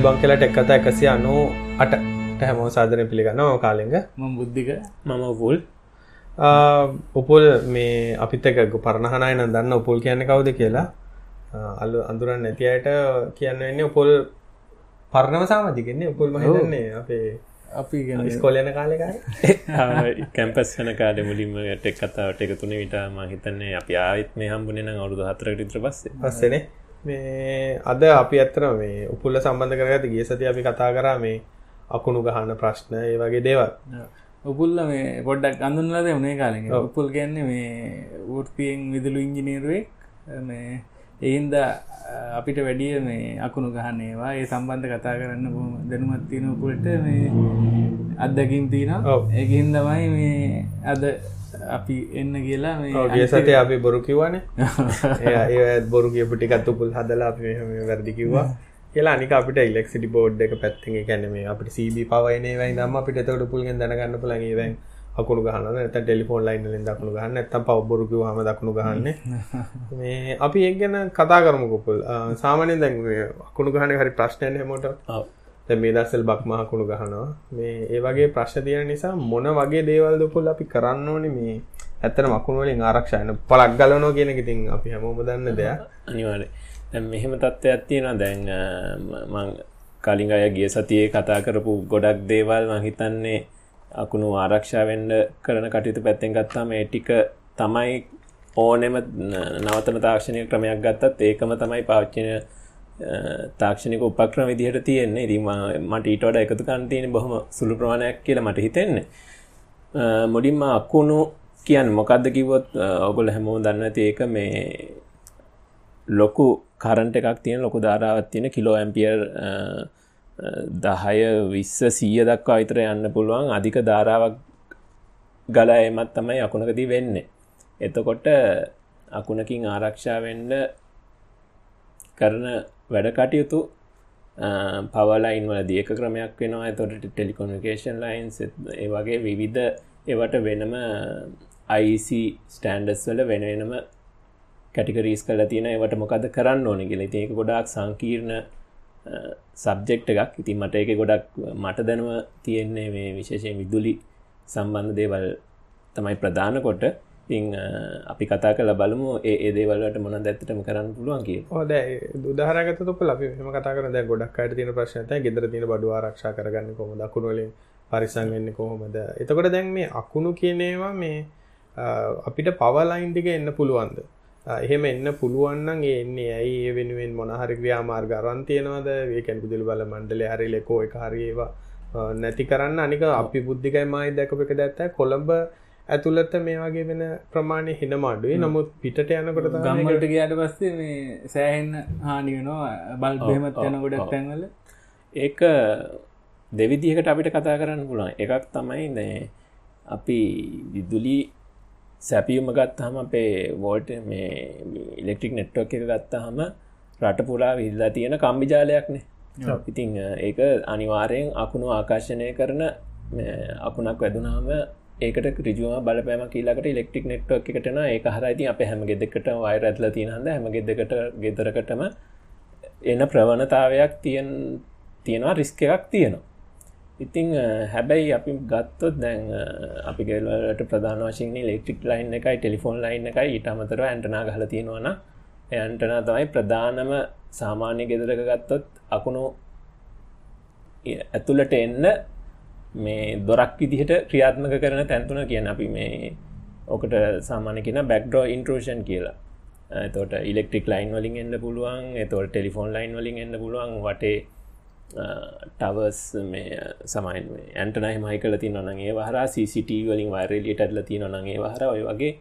අයිබං කියලා ටෙක් කතා එකසි අනු අට හැමෝ සාධන පිළිගන්න කාලෙග මම බුද්ධික මම පුල් උපුල් මේ අපිත් එක පරණහනයි නම් දන්න උපුල් කියන්න කවුද කියලා. අල්ල අඳුරන් නැති අයට කියන්න වෙන්නේ උපුල් පරණම සාමතිකෙන්නේ උපුල් මහිතන්නේ අපේ අපි ස්කොලයන කාලෙකාර කැම්පස් වන කාඩ මුලින්ම ටෙක් කතාවට එක තුන විට මහිතන්නේ අපි ආයත් මේ හම්බුනෙන අවුදු හතරට ඉත්‍ර පස්සේ. පස්සනේ මේ අද අපි ඇත්තන මේ උපුල්ල සම්බන්ධ කරගත ගිය සති අපි කතා කරා මේ අකුණු ගහන්න ප්‍රශ්න ඒ වගේ දේවල්. උපුල්ල මේ පොඩ්ඩක් අඳුන්ලද උනේ කාලින්. උපුල් ගැන්නේ මේ ෘතියෙන් විදුලු ඉංජිනීරුවෙක් මේ එයින්ද අපිට වැඩිය මේ අකුණු ගහන්නේවා ඒ සම්බන්ධ කතා කරන්න බොම දැනුමත් තියෙන උපුලට මේ අත්දකින් තියන ඒකින් තමයි මේ අද අපි එන්න කියලා ගේ සතේ අපි බොරු කිව්වානේ. ඒ බොරු කියපු ටිකත් උපුල් හදලා අපි වැරදි කිව්වා. කියලා අනික අපිට ඉලෙක්ට්‍රිසිටි බෝඩ් එක පැත්තෙන් ඒ කියන්නේ මේ අපිට CB පවයිනේ වෙයි නම් අපිට එතකොට උපුල්ගෙන් දැනගන්න ඒ වෙන් අකුණු ගහනවා නැත්නම් ටෙලිෆෝන් ලයින් වලින් දකුණු ගහන්න. නැත්නම් පව බොරු කිව්වම දකුණු ගහන්නේ. මේ අපි ඒක ගැන කතා කරමුකෝ උපුල්. සාමාන්‍යයෙන් දැන් අකුණු ගහන්නේ හරි ඔව්. දැන් මේ දස්සල් බක් මහකුණු ගහනවා. මේ ඒ වගේ ප්‍රශ්න තියෙන නිසා මොන වගේ දේවල් දුපුල් අපි කරන්න ඕනේ මේ ඇත්තට මකුණු වලින් ආරක්ෂා වෙන පළක් ගලවනවා කියන එක ඉතින් අපි හැමෝම දන්න දෙයක්. අනිවාර්යයෙන්. දැන් මෙහෙම තත්ත්වයක් තියෙනවා. දැන් මම කලින් අය ගිය සතියේ කතා කරපු ගොඩක් දේවල් මම හිතන්නේ අකුණු ආරක්ෂා වෙන්න කරන කටයුතු පැත්තෙන් ගත්තාම ඒ ටික තමයි ඕනෙම නවතන තාක්ෂණය ක්‍රමයක් ගත්තත් ඒකම තමයි පාවිච්චි තාක්ෂණික උපක්‍රම විදිහට තියෙන්නේ. ඉතින් මට ඊට වඩා එකතු කරන්න තියෙන බොහොම සුළු ප්‍රමාණයක් කියලා මට හිතෙන්නේ. මුලින්ම අකුණු කියන්නේ මොකද්ද කිව්වොත් ඔයගොල්ලෝ හැමෝම දන්න ඇති ඒක මේ ලොකු කරන්ට් එකක් තියෙන ලොකු ධාරාවක් තියෙන කිලෝ ඇම්පියර් 10 20 100 දක්වා විතර යන්න පුළුවන්. අධික ධාරාවක් ගලා එමත් තමයි අකුණකදී වෙන්නේ. එතකොට අකුණකින් ආරක්ෂා වෙන්න කරන වැඩ කටයුතු පවලයින් වල දියක ක්‍රමයක් වෙනවා. තොට ටෙලිකොනිකේෂන් ලයින්ස් ඒ වගේ විවිධ ඒවට වෙනම IC ස්ටන්ඩස් වල වෙනනම කටිකරීස් කල තියෙන ඒවට මොකද කරන්න ඕන කියල. ඒක ගොඩක් සංකීර්ණ සබ්ජෙක්් එකක්. ඉතින් මට එක ගොඩක් මට දැනුව තියෙන්නේ මේ විශේෂයෙන් විදුලි සම්බන්ධ දේවල් තමයි ප්‍රධාන කොට ඉතින් අපි කතා කළ බලමු ඒ දේවල්ට මොන දැත්තටම කරන්න පුළුවන් කිය හොද උදාහරගත තුප ලි ම කතා කර දැ ගොඩක් අයට තින ප්‍රශ්නත ගෙදර තින බඩු ආරක්ෂා කරගන්න කොම දකුණුවලින් පරිසං වෙන්න කොහොමද? එතකොට දැන් මේ අකුණු කියනේවා මේ අපිට පවලයින්ටික එන්න පුළුවන්ද? එහෙම එන්න පුළුවන්න්න එන්නේ ඇයි? ඒ වෙනුවෙන් මොනහරි ක්‍රියාමාර්ග අරන් තියෙනවද? ඒකැන් පුදිල් බල මණ්ඩල හරි ලෙකෝ එක හරිඒවා නැති කරන්න. අනික අපි බුද්ධිකයි මයි දැකප එක දැත්ත කොළඹ ඇතුළත මේ වගේ වෙන ප්‍රමාණය හින මාඩුවේ නමුත් පිටට යනකොට ගම්මලට ගයාට පස්සේ මේ සෑහෙන් හානි වෙනවා බල් බෙමත් යන ගොඩක් තැන්වල. ඒක දෙවිදිහකට අපිට කතා කරන්න පුළුවන් එකක් තමයි නෑ අපි විදුලි සැපියුම ගත්තහම අපේ වෝල්ට මේ ඉලෙක්ට්‍රික් නෙට්වක් එක ගත්තහම රට පුරා විල්ලා තියෙන කම්බිජාලයක්නේ ඉතිං ඒක අනිවාරයෙන් අකුණු ආකර්ශණය කරන අකුණක් වැදුනාම ඒකට රිජුව බලපෑම කියලාට ඉලෙක්ට්‍රික් නෙට්වක් එකටන ඒ හරයිති අප හැම ගෙදෙකට වයිර ඇත්ල තියනද හැම ගෙදකට ගෙදරකටම එන ප්‍රවණතාවයක් තියන් තියෙනවා රිස්ක එකක් තියෙනවා. ඉතිං හැබැයි අපි ගත්තොත් දැන් අපි ගෙල්ලට ප්‍රධාන වශයෙන් ලෙක්ට්‍රික් ලයින් එකයි ටෙලිෆෝන් ලයින් එකයි ඊට අමතර ඇන්ටනා ගහල තියෙනවන ඇන්ටන තමයි ප්‍රධානම සාමාන්‍ය ගෙදරක ගත්තොත් අකුණු ඇතුළට එන්න මේ දොරක් විදිහට ක්‍රියාත්මක කරන තැන්තුන කියන අපි මේ ඕකට සාමාන්‍ය කියෙන බැක්ඩෝ ඉන්ට්‍රෝෂන් කියලා. තොට ඉලෙක්ට්‍රික් ලයින් වලින් එන්න පුළුවන් එතොට ටෙලිෆෝන් ලයින් වලින් එන්න පුළුවන් වටේ ටවස් මේ සමයින් ඇන්ටනයි මයි කල තින නගේ වහර සිට වලින් වරලියට ඇදල තියෙන නගේ වහර ඔය වගේ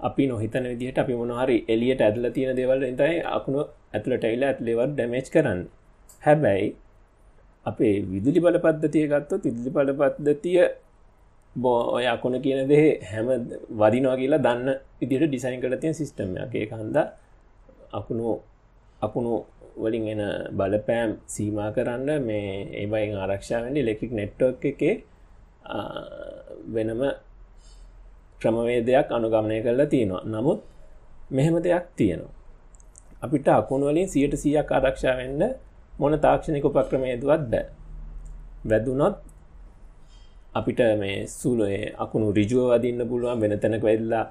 අපි නොහිතන විදිහට අපි මොනහරි එලියට ඇදල තියෙන දෙවල් තයි අකුණු ඇතුලට එල්ල ඇත්ලෙවත් ඩැමේච් කරන්න. හැබැයි අපේ විදුලි බල පද්ධතිය ගත්තොත් විදුලි බල පද්ධතිය බෝ ඔය අකුණ කියන දෙහ හැම වදිනවා කියලා දන්න ඉදිට ඩිසයින් කළ තිය සිිස්ටම් එකේ කන්ද අකුණු අකුණු වලින් එන බලපෑම් සීමා කරන්න මේ ඒබයින් ආරක්ෂාවෙන්ඩි ලෙක්ට්‍රික් නෙට්ටෝක් එකේ වෙනම ක්‍රමවේදයක් අනුගමනය කරලා තියෙනවා. නමුත් මෙහෙම දෙයක් තියෙනවා. අපිට අකුණු වලින් සියට සියක් ආරක්ෂාවෙන්ඩ මොන තාක්ෂණික උපක්‍රමයදුවත් බෑ. වැදුනොත් අපිට මේ සුලේ අකුණු රිජුව වදින්න පුළුවන් වෙන තැනක වෙල්ලා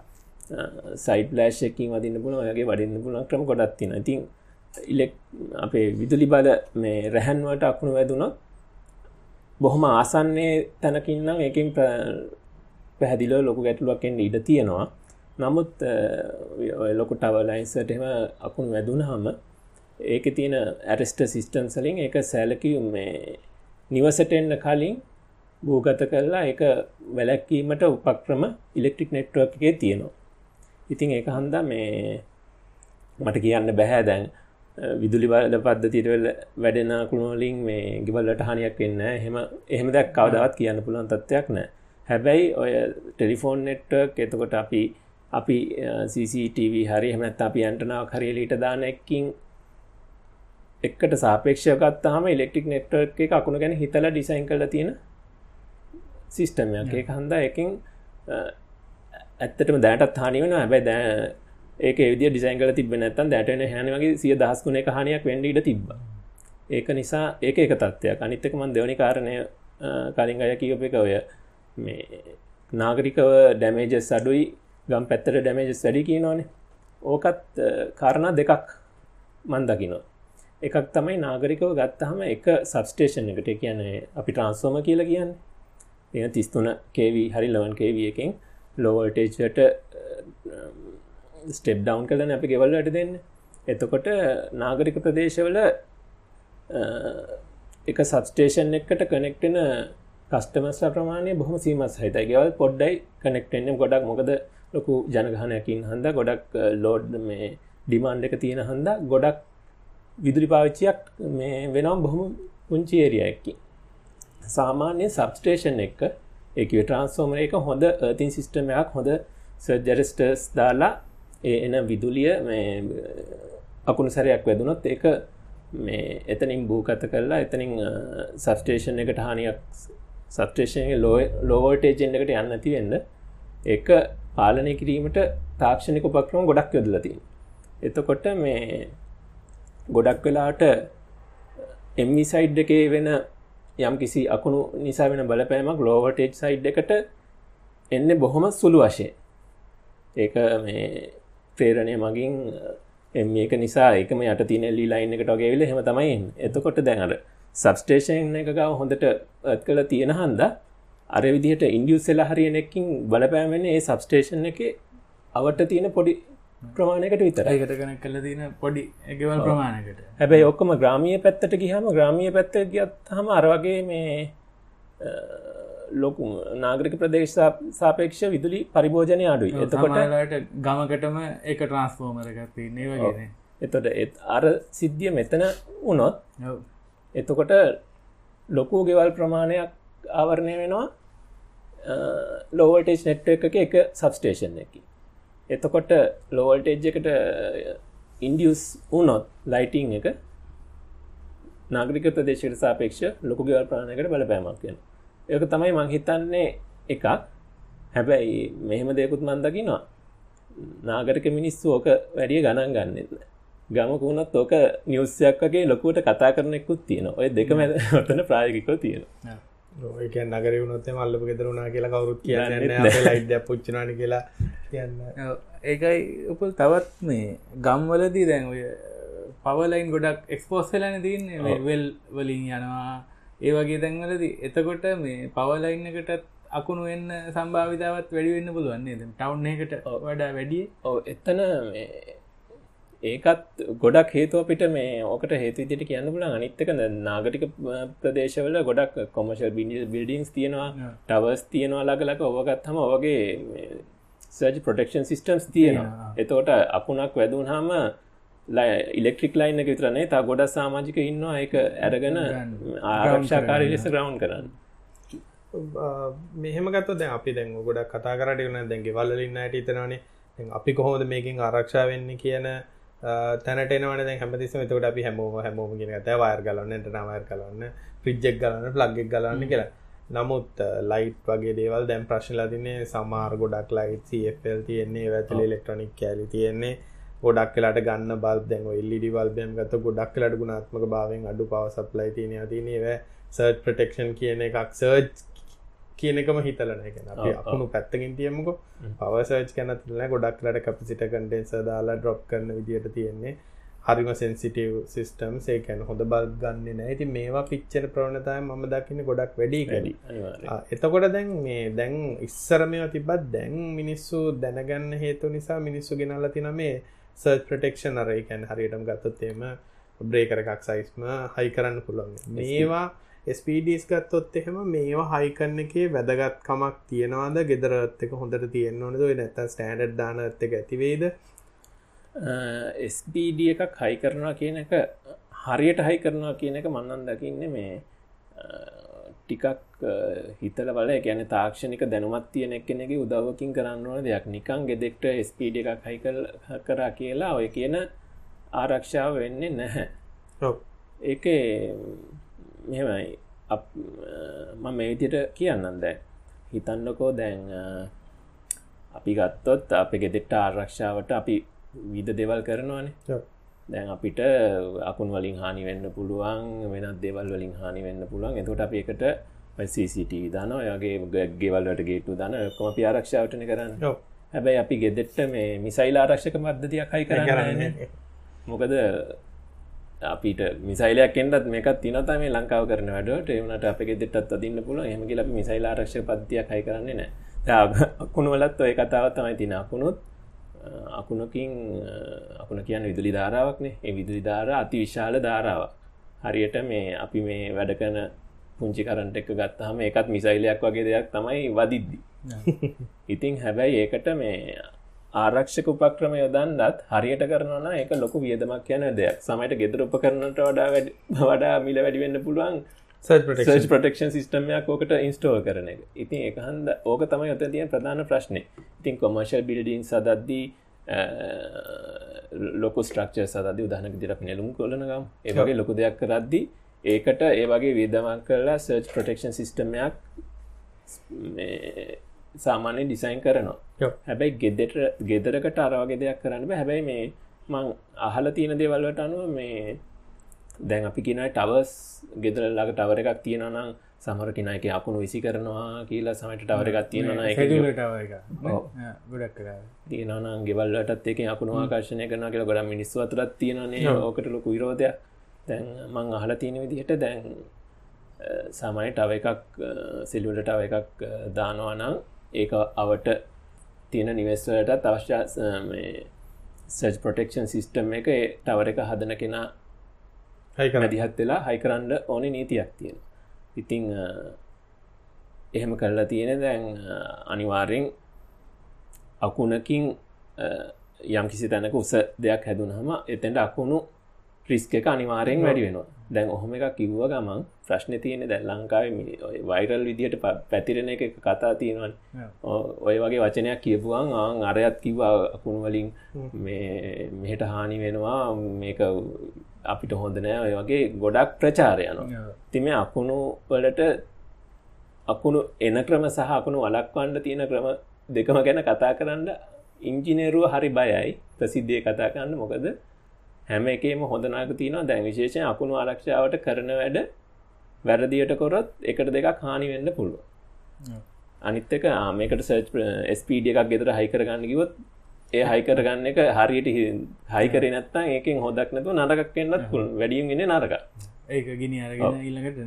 සයිට ලෑශයකින් වදින්න පුළුව ඔයගේ වඩින්න පුළුවන් ක්‍රම ගොඩත් තින ඉතින් ඉලෙක් අපේ විදුලි බල මේ රැහැන්වට අකුණු වැදුනොත් බොහොම ආසන්නේ තැනකින්නම් එකින් පැහැදිලෝ ලොකු ගැටලුවක්ෙන් ඉඩ තියෙනවා. නමුත් ලොකු ටවලයින්සටම අකුණු වැදුන හම ඒක තියෙන ඇරස්ට සිිස්ටන් සලින් එක සැලකියුම් මේ නිවසට එන්න කලින් භූගත කරලා එක වැලැක්කීමට උපක්‍රම ඉලෙක්ට්‍රික් නෙට්ුවක් එකේ තියෙනවා. ඉතින් ඒක හන්දා මේ මට කියන්න බැහැ දැන්. විදුලි බල පද්ධතිරවල වැඩෙන කුණුවලින් මේ ගිවල්ලට හනියක් වෙන්න හෙම එහෙම දැක් කවදවත් කියන්න පුළුවන් තත්ත්වයක් නෑ. හැබැයි ඔය ටෙලිෆෝන් නෙට්වක් එතකොට අපි අපි CCTV හරි හමත් අපි ඇන්ටනාව හරිලීට දාන එක්කින් එක්කට සාපේක්ෂයකත්තාම ඉලෙක්ට්‍රික් නෙට්වක් එක අකුණු ගැන හිතල ඩිසයින් කල තියෙන සිිස්ටමයක් එක හන්දා එකින් ඇත්තටම දැටත් හනි වෙන හැබැයි දෑ ඒක විදි ඩිසයින් කල තිබ නැත්තන් දැටන හැනවගේ සිය දහස්කුණ එක හනියක් වැඩීට තිබ්බ. ඒක නිසා ඒක එක තත්වයක්. අනිත්තකමන් දෙවනි කාරණය කලින් අය කියප එක ඔය මේ නාගරිකව ඩැමේජස් අඩුයි ගම් පැත්තට ඩැමේජස් වැඩි කිය නොනේ ඕකත් කාරණා දෙකක් මන්දකිනවා එකක් තමයි නාගරිකව ගත්තහම එක සබස්ටේෂන් එකට. කියන්නේ අපි ට්‍රන්ස්ෝම කියලා කියන්නේ. එ තිස්තුන කේවී හරි ලවන් කේවිය එකෙන් ලෝවල්ටේජට ස්ටෙප් ඩවන් කලන අපි ගෙවල්ලට දෙන්න. එතකොට නාගරික ප්‍රදේශවල එක සබස්ටේෂන් එකට කනෙක්ටෙන කස්ටමස් ප්‍රමාණය බොහම සීමස් හිත ගෙවල් පොඩ්ඩයි කනෙක්ටෙන්නම් ගොඩක් මොකද ලොකු ජනගහනයකින් හන්ද ගොඩක් ලෝඩ් මේ ඩිමාන්්ඩ එක තියෙන හන්ද ගොඩක් විදුලි පාවිච්චයක් මේ වෙනම් බොහොම පුංචි ඒරියයකි සාමාන්‍ය සබස්ටේෂන් එක්ක ඒක ට්‍රන්ස්ෝමර එක හොඳ තින් සිිස්ටමයක් හොඳ සර්ජරස්ටර්ස් දාලා ඒ එන විදුලිය අකුණු සැරයක් වැදුනොත් ඒක මේ එතනින් භූකත කරලා එතනින් සබස්ටේෂන් එකට හානියක් සබස්ටේෂන් ලෝවෝටේජෙන් එකට යන්න ඇති වෙන්න එක පාලනය කිරීමට තාක්ෂණික උපක්‍රම ගොඩක් යොදලති එතකොට මේ ගොඩක් වෙලාට එම්මි සයිඩ් එකේ වෙන යම් කිසි අකුණු නිසා වෙන බලපෑමක් ලෝවටේජ් සයිඩ් එකට එන්න බොහොම සුළු වශය ඒක මේ ප්‍රේරණය මගින් එම ඒක නිසා එකම යට තින ලී ලයින් එකට ගෙවිල හෙම තමයි එතකොට දැනට සබස්ටේෂන් එක ගව හොඳට ඇත් කළ තියෙන හන්ද අර විදිහට ඉන්ඩියස් එලා හරියනෙකින් බලපෑමෙන ඒ සබස්ටේෂන් එක අවට තියෙන පොඩි ප්‍රමාණයකට විතර ඒකට කන කල තින පොඩි එකවල් ප්‍රමාණකට හැබැයි ඔක්කම ග්‍රාමිය පැත්තට ගිහම ග්‍රාමිය පැත්ත ගත් හම අරවගේ මේ ලොකු නාගරික ප්‍රදේශ සාපේක්ෂ විදුලි පරිභෝජනය අඩුයි. එතකොටට ගමකටම එක ට්‍රන්ස්ෆෝර්මරගත් නේ. වගේ එතොට අර සිද්ධිය මෙතන වුණොත් එතකොට ලොකු ගෙවල් ප්‍රමාණයක් ආවරණය වෙනවා ලෝවටේජ් නෙට්ව එක එක සබස්ටේෂන් එකකි එතකොට ලෝවල්ටේජ් එකට ඉන්ඩියස් වනොත් ලයිටිං එක නාගරික ප්‍රදේශයට සාපේක්ෂ ලොකු ගෙවල් ප්‍රාණයකට බලපෑමක් කියෙන ඒක තමයි මං හිතන්නේ එකක්. හැබැයි මෙහෙම දෙකුත් මන්දකිනවා නාගරික මිනිස්සු ඕක වැඩිය ගණන් ගන්නන්න ගමකුණත් ඕක නිවස්සයක්ගේ ලොකුවට කතා කරනෙකුත් තියෙන ඔය දෙක මැද ඔතන ප්‍රායගිකෝ තියෙන ඒක නගර වුණොත්තේ මල්ලප ගෙදරුණා කියලා කවරුත් කියන්න ලයිඩ පුච්චනාන කියලා කියන්න. ඒකයි උපල් තවත් මේ ගම්වලදී දැන් ඔය පවලයින් ගොඩක් එක්ස්පෝස්සලන තියන්නේ. වෙල් වලින් යනවා. ඒ වගේ දැන්වලදී එතකොට මේ පවලයින් එකටත් අකුණු වෙන්න සම්භාවිතාවත් වැඩිවෙන්න පුළුවන්නේ ටවුන් එකට වඩා වැඩිය? ඕ එතන ඒකත් ගොඩක් හේතුව පිට මේ ඕකට හේතුවිදිට කියන්න පුල අනිත්තක නාගටික ප්‍රදේශවල ගොඩක් කොමශල් බිඩි බිල්ඩිංස් තියෙනවා ටවර්ස් තියෙනවා ලගලක ඔවගත් හම ඔවගේ සර්ජ් ප්‍රොටෙක්ෂන් සිිස්ටම්ස් තියෙනවා. එතෝට අකුණක් වැදුන් හම ඉලෙක්ට්‍රික් ලයින් එක විතරනේ තා ගොඩ සාමාජික ඉන්නවා. එක ඇරගෙන ආරක්ෂාකාරී ලෙස ග්‍රවන්් කරන්න මෙහෙම ගත්ත දැ අපි දැන් ගොඩක් කතා කරට වන දැන්ගේ වල්ලඉන්න ට ඉතනවානේ අපි කොහොමද මේකින් ආරක්ෂා වෙන්න කියන තැනටනවන හැමතිසම තකට අපි හැමෝම හැමෝම ගෙන ඇත වයර් ගලන්න නවයර් කලන්න ප්‍රිජ්ජෙක් ගලන්න ප්ලග්ගෙක් ගලන්න කියලා. නමුත් ලයිට් වගේ දේවල් දැම් ප්‍රශ්නලා තින්නේ සමාර් ගොඩක් ලයිට ෆල් තියෙන්නේ වැතල ඉලෙක්ට්‍රොනික් කෑලි තියෙන්නේ. ගොඩක් කලාට ගන්න බල් දැන් එල්ලඩි වල්බයම් ගත ගොඩක් කලට ගුණාත්මක භාවෙන් අඩු පව සප්ලයි තියන තිනව සර්් ප්‍රටෙක්ෂන් කියන එකක්. සර්ජ් කියන එකම හිතලන එක අපි අකුණු පැත්තකින් තියමුක. පවසර්ච් කැනතිල ගොඩක්ලට කපිසිට කන්ටෙන්ස දාලා ඩ්‍රොප් කරන විදිට තියෙන්නේ. හරිම සෙන්සිටව් සිිස්ටම් ඒකැන හොඳ බල් ගන්න නෑ. ඇති මේවා පිච්චර ප්‍රවණතය ම දකින්න ගොඩක් වැඩි වැඩි එතකොට දැන් මේ දැන් ඉස්සරමය තිබත් දැන් මිනිස්සු දැනගන්න හේතු නිසා මිනිස්සු ගෙනල්ල තින මේ සර්ච් ප්‍රටෙක්ෂන් අර එකැන් හරියටම ගත්තොත්තේම බ්‍රේකර එකක් සයිස්ම හයි කරන්න පුළුවන්. මේවා ස්පඩස් ගත්තොත් එහෙම මේවා හයිකන්න එකේ වැදගත්කමක් තියෙනවාද? ගෙදරත් එක හොඳට තියෙන්න්න ඕනද? නැත ස්ටෑඩ් දානත් එක ඇතිවේද ස්PD එකක් හයි කරනවා කියන එක හරියට හයි කරනවා කියන එක මන්නන් දකින්න මේ ටිකක් හිතල බල ගැන තාක්ෂණික දැනුමත් තියෙන කෙනෙක උදවකින් කරන්නවන දෙයක්. නිකං ගෙදෙක්ට ස්පීඩ එකක් හයි කරා කියලා ඔය කියන ආරක්ෂාව වෙන්නේ නැහැ. ඒක මෙමයි මම මේ විදියට කියන්නන් දැන්. හිතන්නකෝ දැන් අපි ගත්තොත් අප ගෙදෙක්ට ආරක්ෂාවට අපි විද දෙවල් කරනවානේ. දැන් අපිට අකුන් වලින් හානි වෙන්න පුළුවන් වෙනත් දෙවල් වලින් හානි වෙන්න පුළුවන්. එතකොට අප එකට CCT දාන ඔයගේ ගෙවල්වට ගේටු දන කොම අපි ආරක්ෂාවටන කරන්න. හැබැයි අපි ගෙදෙට්ට මේ මිසයිල් ආරක්ෂක මධ්‍යතියක් හයි කරන්න මොකද අපිට මිසයිලයක් එෙන්ටත් මේකත් තිනත මේ ලංකාව කරන වැඩට එවනට අප ගෙදෙටත් අදින්න පුල හෙමගල මිසයිල් ආරක්ෂ පත්තියක් හයි කරන්නේ නෑ අකුණු වලත් ඔය කතාවත් තමයි තින අකුණුත් අකුණකින් අකුණ කියන්න විදුලි ධාරාවක්නේ. ඒ විදුලි ධාර අති විශාල ධාරාව හරියට මේ අපි මේ වැඩ කරන පුංචි කරන්ට එක ගත්තහම එකත් මිසයිලයක් වගේ දෙයක් තමයි වදිද්දි. ඉතිං හැබැයි ඒකට මේ ආරක්ෂක උපක්‍රම යොදන්නත් හරියට කරනවා එක ලොකු වියදමක් කියන දෙයක්. සමයිට ගෙදර උප කරනට වඩා වැඩ මිල වැඩිවෙන්න පුළුවන් ප්‍රටක්ෂන් සිස්ටමයක් ඕකට ඉන්ස්ටෝල් කරන එක. ඉතින් එක හන්ද ඕක තමයි ඔත තිය ප්‍රධාන ප්‍රශ්නය ඉතින් කොමර්ශල් බිල්ඩින් සදද්දී ලොක ස්ට්‍රක්ෂ සද උදාහනක දිරක් නෙලුම් කොලනගම් ඒවගේ ලොකු දෙයක් කරද්දි ඒකට ඒ වගේ විදමක් කරලා සර්ච් ප්‍රටක්ෂන් සිස්ටමයක් සාමාන්‍ය ඩිසයින් කරනවා. හැබැයි ගෙදෙට ගෙදරකට අරවගේ දෙයක් කරන්න හැබැයි මේ මං අහල තියෙන දේවල්වට අනුව මේ දැන් අපි කියනයි ටවස් ගෙදරල්ලාක ටවර එකක් තියෙනනම් සමර කෙනක අකුණු විසි කරනවා කියලා සමට ටවර එකක් තියෙනවා තියෙනනම් ගෙවල්ලටත් එක අකුණු ආකර්ශණය කරන කියලා ගොඩ මිනිස්සු අතරත් තියෙනනේ ඕකට ලොකු විරෝධයක්. දැන් මං අහල තියෙන විදිහට දැන් සමයි ටව එකක් සිල්ලුලටව එකක් දානවානම් ඒක අවට තියෙන නිවෙස්වලට අවශ්‍ය සර්ච් ප්‍රොටෙක්ෂන් සිිස්ටම් එක ටවර එක හදන කෙනා මැදිහත් වෙලා හයි කරන්න ඕනේ නීතියක් තියෙන ඉතිං එහෙම කරලා තියෙන දැන් අනිවාර්යෙන් අකුණකින් යම් කිසි තැනක උස දෙයක් හැදුනහම එතැන්ට අකුණු රිස්ක එක අනිවාරයෙන් වැඩි වෙනවා දැන් ඔහොම එක කිව්ව ගමන් ප්‍රශ්න තියෙන දැන් ලංකාවේ වයිරල් විදිහට පැතිරෙන එක කතා තියෙනවන්. ඔය වගේ වචනයක් කියපුුවන් ආං අරයත් කිව්වා අකුණු වලින් මේ මෙහෙට හානි වෙනවා මේක අපිට හොඳ නෑ ඔය වගේ ගොඩක් ප්‍රචාරයන තිම අකුණු වලට අකුණු එන ක්‍රම සහ අකුණු වලක්වන්ඩ තියෙන ක්‍රම දෙකම ගැන කතා කරන්න ඉංජිනේරුව හරි බයයි ප්‍රසිද්ධිය කතා කරන්න. මොකද හැම එකේම හොඳනාක තියනවා. දැන් විශේෂය අකුණු ආරක්ෂාවට කරන වැඩ වැරදියට කොරොත් එකට දෙකක් හානි වෙන්න පුළුව අනිත්තක ආමකට සර්ච් ස්පීඩිය එකක් ගෙතර හයි කරගන්න කිවොත් ඒ හයිකර ගන්න එක හරියට හයිකර නැත්තා ඒකින් හොදක් නැතු නරකක් එන්නත් පුල් වැඩියම් ගෙන නරක ඒක ගිනි අරගෙන ඉල්ලකට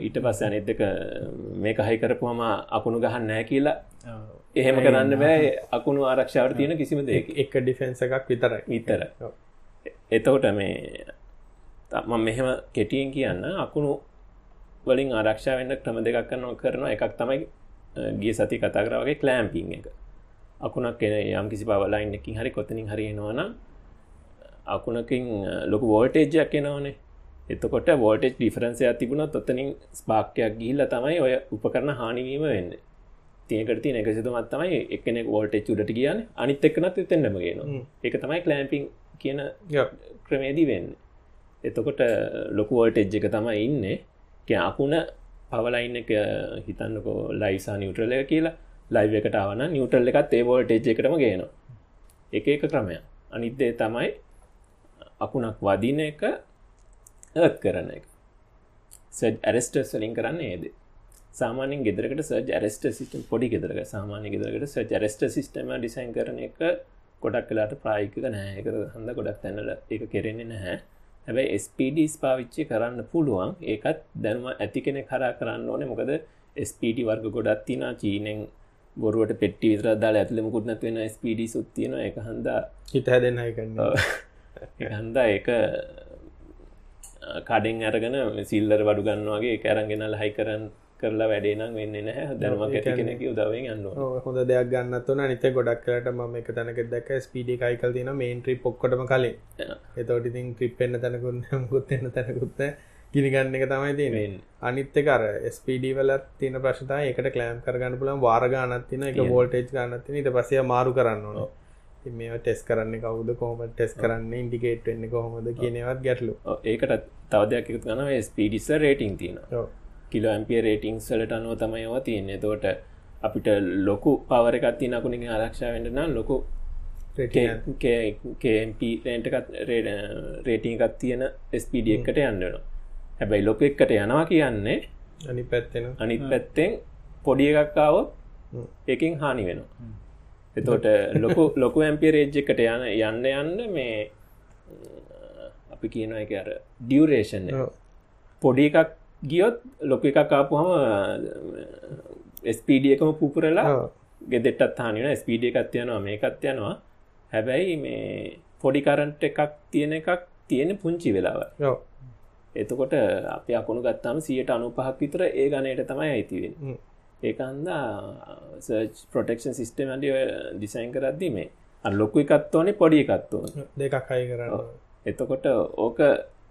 ඊට පස්ස අනෙත්තක මේක හයිකරපුහම අකුණු ගහන්න නෑ කියලා. එහෙම කරන්න බෑ. අකුණු ආරක්ෂාවට තියෙන කිසිම දෙක එක ඩිෆෙන්න්ස එකක් විතර විතර එතකොට මේ තම මෙහෙම කෙටියෙන් කියන්න අකුණු වලින් ආරක්ෂා වෙන්න ක්‍රම දෙකක් කරනවා කරනවා එකක් තමයි ගිය සති කතා කරවගේ කලෑම්පිං එක. අකුණක් යම් කිසි පවලයින් එකින් හරි කොතනින් හරිෙනවාන අකුණකින් ලොකු වෝල්ටේජයක් එනවනේ. එතකොට වෝල්ටේජ් ඩිෆරන්සය තිබුණත් ඔත්තනින් ස්පාක්කයක් ගිහිල්ල තමයි ඔය උපකරන හානිවීම වෙන්න. තියකට තිය එක සිතුමත් තමයි එකනෙ වෝල්ටේ චුඩට කියන්න අනිත් එක්නත් එතෙන්න්නම ගෙන එක තමයි කලෑම්පිං කියන ක්‍රමේදී වෙන්න. එතකොට ලොකු වෝල්ටෙජ් එක තමයි ඉන්න. අකුණ පවලයින්න එක හිතන්නකෝ ලයිසා නිියුට්‍රලය කියලා. ලයිව එකට ආවන නිියවටල් එකත් ඒ වෝල්ටේජ් එකටම ගේනවා. එක එක ක්‍රමය අනිත්දේ තමයි අකුණක් වදින එක ඒත් කරන එක. සජ් ඇරස්ටස් වලින් කරන්න ඒද සාමානෙන් ගෙදරකට සජ් ඇරස්ට සිටම් පොඩි ගෙදරක සාමානය ගෙදරකට සජ් ඇරස්ට සිස්ටම ඩිසයින් කරන එක ගොඩක් කලාට ප්‍රායික නෑ එක හඳ ගොඩක් තැන්නල එක කෙරෙන්නේ නැහැ. හැබැයි ස්PDස් පාවිච්චි කරන්න පුළුවන්. ඒකත් දැන්ම ඇති කෙනෙ කරා කරන්න ඕනේ. මොකද ස්PD වර්ග ගොඩත් තිනා චීනෙන් බොරුවට පෙට්ටි විතර දාලා ඇතුළ මුකුත් නැති වෙන ස්PD සුත් තියෙන එක හන්දා හිත කන්න හන්දා ඒක කඩෙන් අරගෙන සිල්ලර බඩු ගන්නවාගේ එක අරගෙනල් හයි කරන්න කරලා වැඩේනම් වෙන්න නැහැ. දැනම ඇති කෙනෙක උදවෙන් යන්න හොඳ දෙයක් ගන්නත්වන නිත ගොඩක් කරට ම එක තැනක දැක ස්පීඩි කයිකල් තින මේන් ට්‍රි පොක්කොටම කලින්. එතවට ඉතින් ට්‍රිප්ෙන්න්න තැනකුන්න මුකුත්න්න තැනකුත්ත ගිනිගන්න එක තමයි තිනෙන් අනිත්ත කර ස්පඩ වලත් තින ප්‍රශ්තා එකට කලෑම් කරගන්න පුලන් වාරගානත් තින එක වෝල්ටේජ් ගන්නත්තින ඊට පසය මාරු කරන්න ඕන. මේ ටෙස් කරන්න කවුද කොහොම ටෙස් කරන්න ඉන්ඩිකේට් වෙන්න කොහොමද කියනවත් ගැටලු ඒකට තවදයක් එකතු ගන ස්පීඩිස රේටිං තියෙන කිලෝ ඇම්පිය රේටිං සලට අනුව තමයි ඒවා තියන්නේ. තෝට අපිට ලොකු පවරකත් තින අකුණින් ආරක්ෂා වෙන්නනම් ලොකු කම්පරේටකත් රේටිං එකත් තියෙන ස්පඩ එකට යන්නනවා හැබැයි ලොක එකට යනවා කියන්නේ අනි පැත්තෙන අනිත් පැත්තෙන් පොඩිය එකක්කාවොත් එකින් හානි වෙනවා. එතෝට ලොකු ලොකු ඇම්පිය රේජ් එකට යන යන්න යන්න මේ අපි කියනවා එක අර ඩියවරේෂන් පොඩි එකක් ගියොත් ලොක එකක් ආපුහම ස්පීඩිය එකම පුපුරලා ගෙදෙටත් හානින ස්පීඩිය එකත් යනවා මේකත් යනවා. හැබැයි මේ පොඩි කරන්ට එකක් තියෙන එකක් තියෙන පුංචි වෙලාව එතකොට අප අකුණු ගත්තාම සියට අනු පහක් විතර ඒ ගනයට තමයි අයිතිවෙන් ඒකන්දා සර්ච් ප්‍රොටෙක්ෂන් සිිස්ටම අඩිය ඩිසයින් කරද්දි මේ අල්ලොක්කු එකත් ඕනේ පොඩි එකත්තුව දෙකක් අයි කරන්න එතකොට ඕක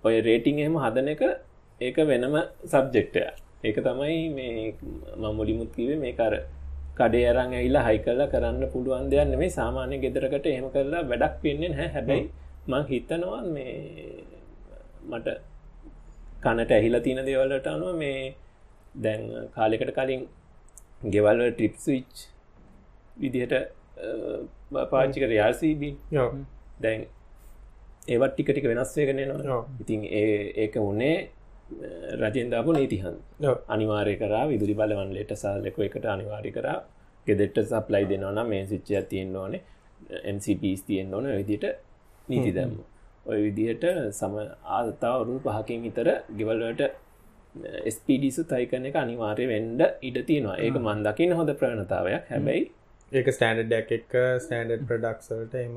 ඔය රේටිං එහෙම හදන එක ඒක වෙනම සබ්ජෙක්ටය ඒක තමයි මේ මමුලිමුත් කිවේ මේ කර කඩේ අරං ඇයිලා හයි කරලා කරන්න පුළුවන් දෙයන්න මේ සාමාන්‍ය ගෙදරකට එහෙම කරලා වැඩක් වෙන්නේ හැ හැබැයි මං හිතනවා මේ මට කනට ඇහිලා තියෙන දේවල්ලට අනුව මේ දැන් කාලෙකට කලින් ගෙවල්ල ට්‍රිප් විච් විදිහට පාච්චික යාසීබ දැන් ඒවත් ටික ටික වෙනස්වේගෙනනවා ඉතින් ඒ ඒක උන්නේ රජෙන්දාපු නීතිහන් අනිවාරය කරා විදුරි බලවන් ලෙට සාලෙක එකට අනිවාරි කරා ගෙදෙට්ට සප්ලයි දෙන්නවන මේ සිච්චය තියෙන් ඕනේ MCPස් තියෙන් ඕන විදිට නීති දැම්ම. ඔය විදිහට සම ආතාවරුන් පහකින් විතර ගෙවල්වට ස්පඩිසු තයිකන එක අනිවාර්ය වෙන්ඩ ඉඩ තියෙනවා. ඒක මන්දකින් හොඳ ප්‍රණතාවයක් හැබැයි ඒක ස්ටන්ඩ් ඩැක් එක ස්ටන්ඩ් ප්‍රඩක්සල්ට එම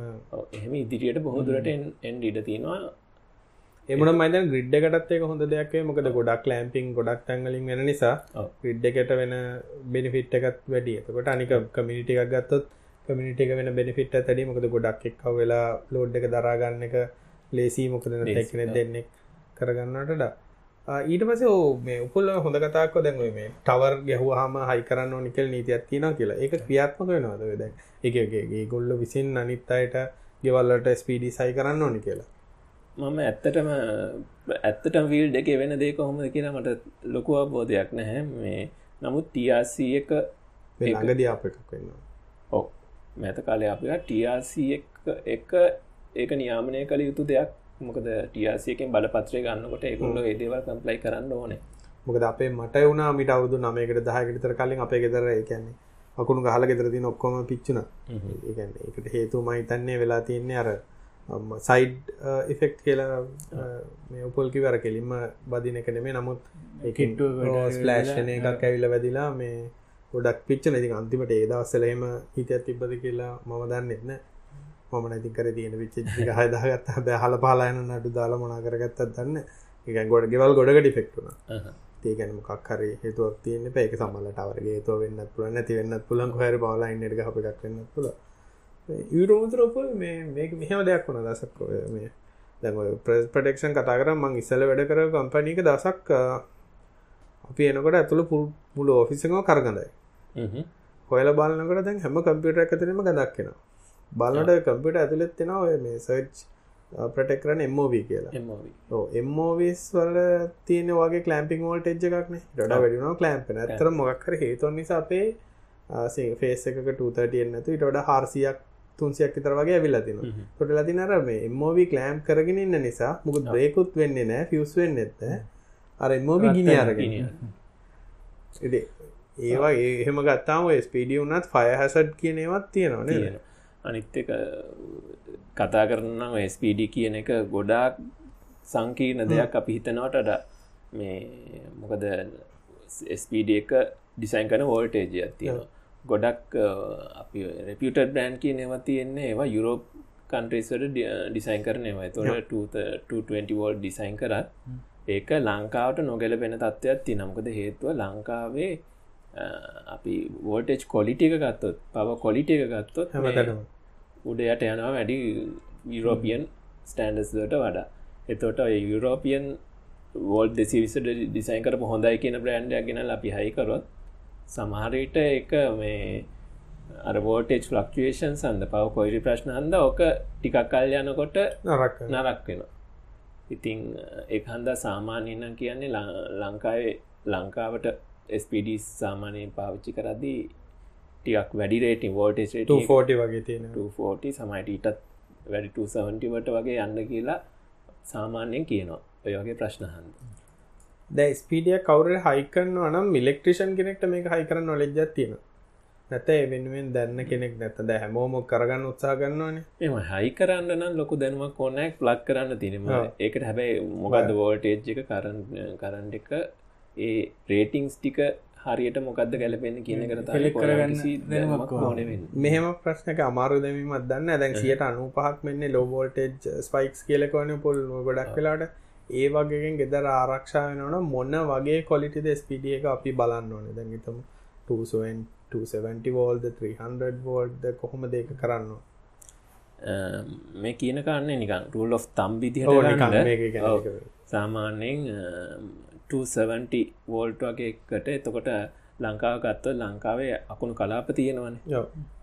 එහෙම ඉදිරියට බොහෝදුරට එන් ඉඩ තියෙනවා එමන මයිද ග්‍රිඩ් එකටත් එක හොඳ දෙයක් මොකද ගොඩක් ලෑම්පිං ගොඩක් තැන්ගලින් වෙන නිසා ග්‍රිඩ් එකට වෙන බෙනිෆිට් එකත් වැඩිය එතකොට අනික කමිනිට එකක් ගත්තොත් කමිනිට එක වෙන බෙනිෆිට් ඇතඩි මොකද ගොඩක් එක්ක වෙලා ලෝඩ් එක දරාගන්න එක ලේසි මොකද තැක්න දෙන්නෙක් කරගන්නටඩා ඊට පස මේ උපුල්ල හොඳ කතාක්ව දැන්ව මේ ටවර් ගැහවාහම හයි කරන්න නිකල් නීතියක් තියෙන කියලා. ඒක ක්‍රියාත්මක වෙනවාද දැන්? එකගේ ගොල්ල විසින් අනිත් අයට ගෙවල්ලට ස්පීඩි සයි කරන්න ඕනි කියලා මම ඇත්තටම ඇත්තටම වීල් දෙක වෙන දේ කොහොම කියලා මට ලොකු අවබෝධයක් නැහැ. මේ නමුත් ටRC එක ළඟද අප එකක් වෙන්න ඕ මැත කාලය අප ටRC එක ඒක නියාමනය කළ යුතු දෙයක්. මොකද ටියසියකෙන් බල පත්‍රය ගන්නකොට ඒකුල්ල ඒදේවල් කම්පලයි කරන්න ඕනේ. මොකද අපේ මට වුණා මිට අවුදු නමයකට දහයකටතර කලින් අපේ ගෙදර ඒකන්නේ අකුණු ගහල ගෙදරති ඔක්කොම පිච්චුන ඒකට හේතු මහිතන්නේ වෙලා තියන්නේ අර සයිඩ් ඉෆෙක්් කියලා මේ උපොල්කි වර කෙලින්ම බදින එක නෙමේ නමුත් එකින්ට ස්ලෑෂ්න එකක් ඇවිල වැදිලා මේ ගොඩක් පිච්චන. ඉතින් අන්තිමට ඒදවස්සලහෙම හිතත් තිබ්බද කියලා මම දන්න එන්න මම නැති කර තියෙන විච්චි හයදාගත් බෑ හල පාලායන නඩු දාලා මොනා කරගත්තත් දන්න එක ගොඩ ගෙවල් ගොඩක ඩිෆෙක්ටුන ඒකැන මොකක් හරි හේතුවක් තියන්න පැක සමල්ලට අවරගේ තෝ වෙන්න පුළ නැති වෙන්නත් පුලන් හර බලායින්න එක හපක් වෙන්න පුළ යුරෝමුතරෝපල් මේ මේක මෙහම දෙයක් වුණ දසක් මේ දැ ප්‍රටෙක්ෂන් කතා කර මං ඉස්සල වැඩ කර කම්පනීක දසක් අපි එනකොට ඇතුළ පුල් මුල ඔෆිසකම කරගඳයි. හොයල බලන්නකට දැන් හැම කම්පියුට එකතනීම ගදක්ෙනවා බලට කම්පිට ඇතුළෙත් තියෙන ඔය මේ සර්ච් ප්‍රටෙක් කරන එම්මෝව කියලා. එම්මෝවිස් වල තියෙන වගේ කලම්පිං ෝල්ට එජ් එකක්න ඩ වැඩිුණ කලම්පෙන ඇතර මොක්කර හේතුන් නිසා අපේ ෆේස් එකක 230 ඇතු ඉට වඩ හාර්සියක් තුන්සියක් විතර වගේ ඇවිල්ලා තිනවා කොට ලතින අර මේ එම්මෝවී කලෑම් කරගෙන ඉන්න නිසා මුකුත් බ්‍රේකුත් වෙන්නේ නෑ ෆියස් වෙන්න ඇත්ත අර එම්මෝවි ගිනි අරගෙන. ඉතින් ඒවා එහෙම ගත්තාම ස්පීඩිය වුනත් ෆය හැසට් කියනවත් තියෙනවා නේ අනිත් එක කතා කරන්නම් ස්පඩ කියන එක ගොඩාක් සංකීර්ණ දෙයක් අපි හිතනවටට මේ මොකද ස්පඩ එක ඩිසයින් කන වෝල්ටේජයක් තියෙනවා ගොඩක් අපි රෙපියට බ්‍රෑන්් කිය නව තියෙන්නේ ඒවා යුරෝප් කන්ට්‍රේස්වට ඩිසයින් කරනවා තොට 220 වෝල් ඩිසයින් කරත් ඒක ලංකාවට නොගැලපෙන තත්ත්වයක් ති නම්කද හේතුව ලංකාවේ අපි වෝටේජ් කොලිටික ගත්තොත් පව කොලිට එක ගත්තොත් හැමතටම උඩ යට යනවා වැඩි යුරෝපියන් ස්ටන්ඩස්ට වඩා. එතොට යුරෝපියන් වෝල් දෙසිවිසට ඩිසයින් කරපු හොඳයි කියන බ්‍රන්ඩයක් ගෙන අපි හයිකරොත් සමහරට එක මේ අරබෝටේජ් ෆලක්ේෂන් සඳ පව කොයිරි ප්‍රශ්න හන්ද ඕක ටිකක් කල් යනකොට නරක් වෙන ඉතිං එක හන්ද සාමාන්‍යනම් කියන්නේ ලංකාවේ ලංකාවට ස්පඩ සාමානයෙන් පාවිච්චි කරද්දී ටියක් වැඩි රේටින් වෝටේජ් 240 වගේ තියෙන 240 සමයිට ඊටත් වැඩි 270ට වගේ යන්න කියලා සාමාන්‍යයෙන් කියනවා. ඔය වගේ ප්‍රශ්නහන්ද දැ ස්පීඩිය කවර හයිකන්න නම් මිලෙක්ට්‍රිෂන් කෙනෙක්ට මේක හයිකරන්න නොලෙජ්ජත් තියෙන නැත වෙනුවෙන් දැන්න කෙනෙක් නැත ද හැමෝම කරගන්න උත්සා ගන්නවනේ එම හයි කරන්න නම් ලොකු දැනුවක් ඕනෑක් ප්ලක් කරන්න තිනීම ඒකට හැබැයි මොකක්ද වෝල්ටේජ් එක කරන්න කරන්න එක ඒ රේටිංස් ටික හරියට මොකක්ද ගැලපෙන කියන කර ඕන. මෙහම ප්‍රශ්නක අමාරු දෙමීමත් දන්න දැන් සියට අනු පහක් මෙන්න ලෝබෝල්ටේජ් ස්පයික්ස් කියලකවන පොල් ගොඩක් වෙලාට ඒ වගේෙන් ගෙදර ආරක්ෂා වෙනවන මොන්න වගේ කොලිටිද ස්පිඩිය එක අපි බලන්න ඕන? දැගතම 270 වෝල්ද 300 වෝල්ඩ කොහොම දෙක කරන්න මේ කියන කාන්නේ නිකන් රුල් of තම් විදිහට සාමාන්‍යයෙන් 270 වෝල්ට් වගේ එකට එතකොට ලංකාව ගත්ත ලංකාවේ අකුණු කලාප තියෙනවන.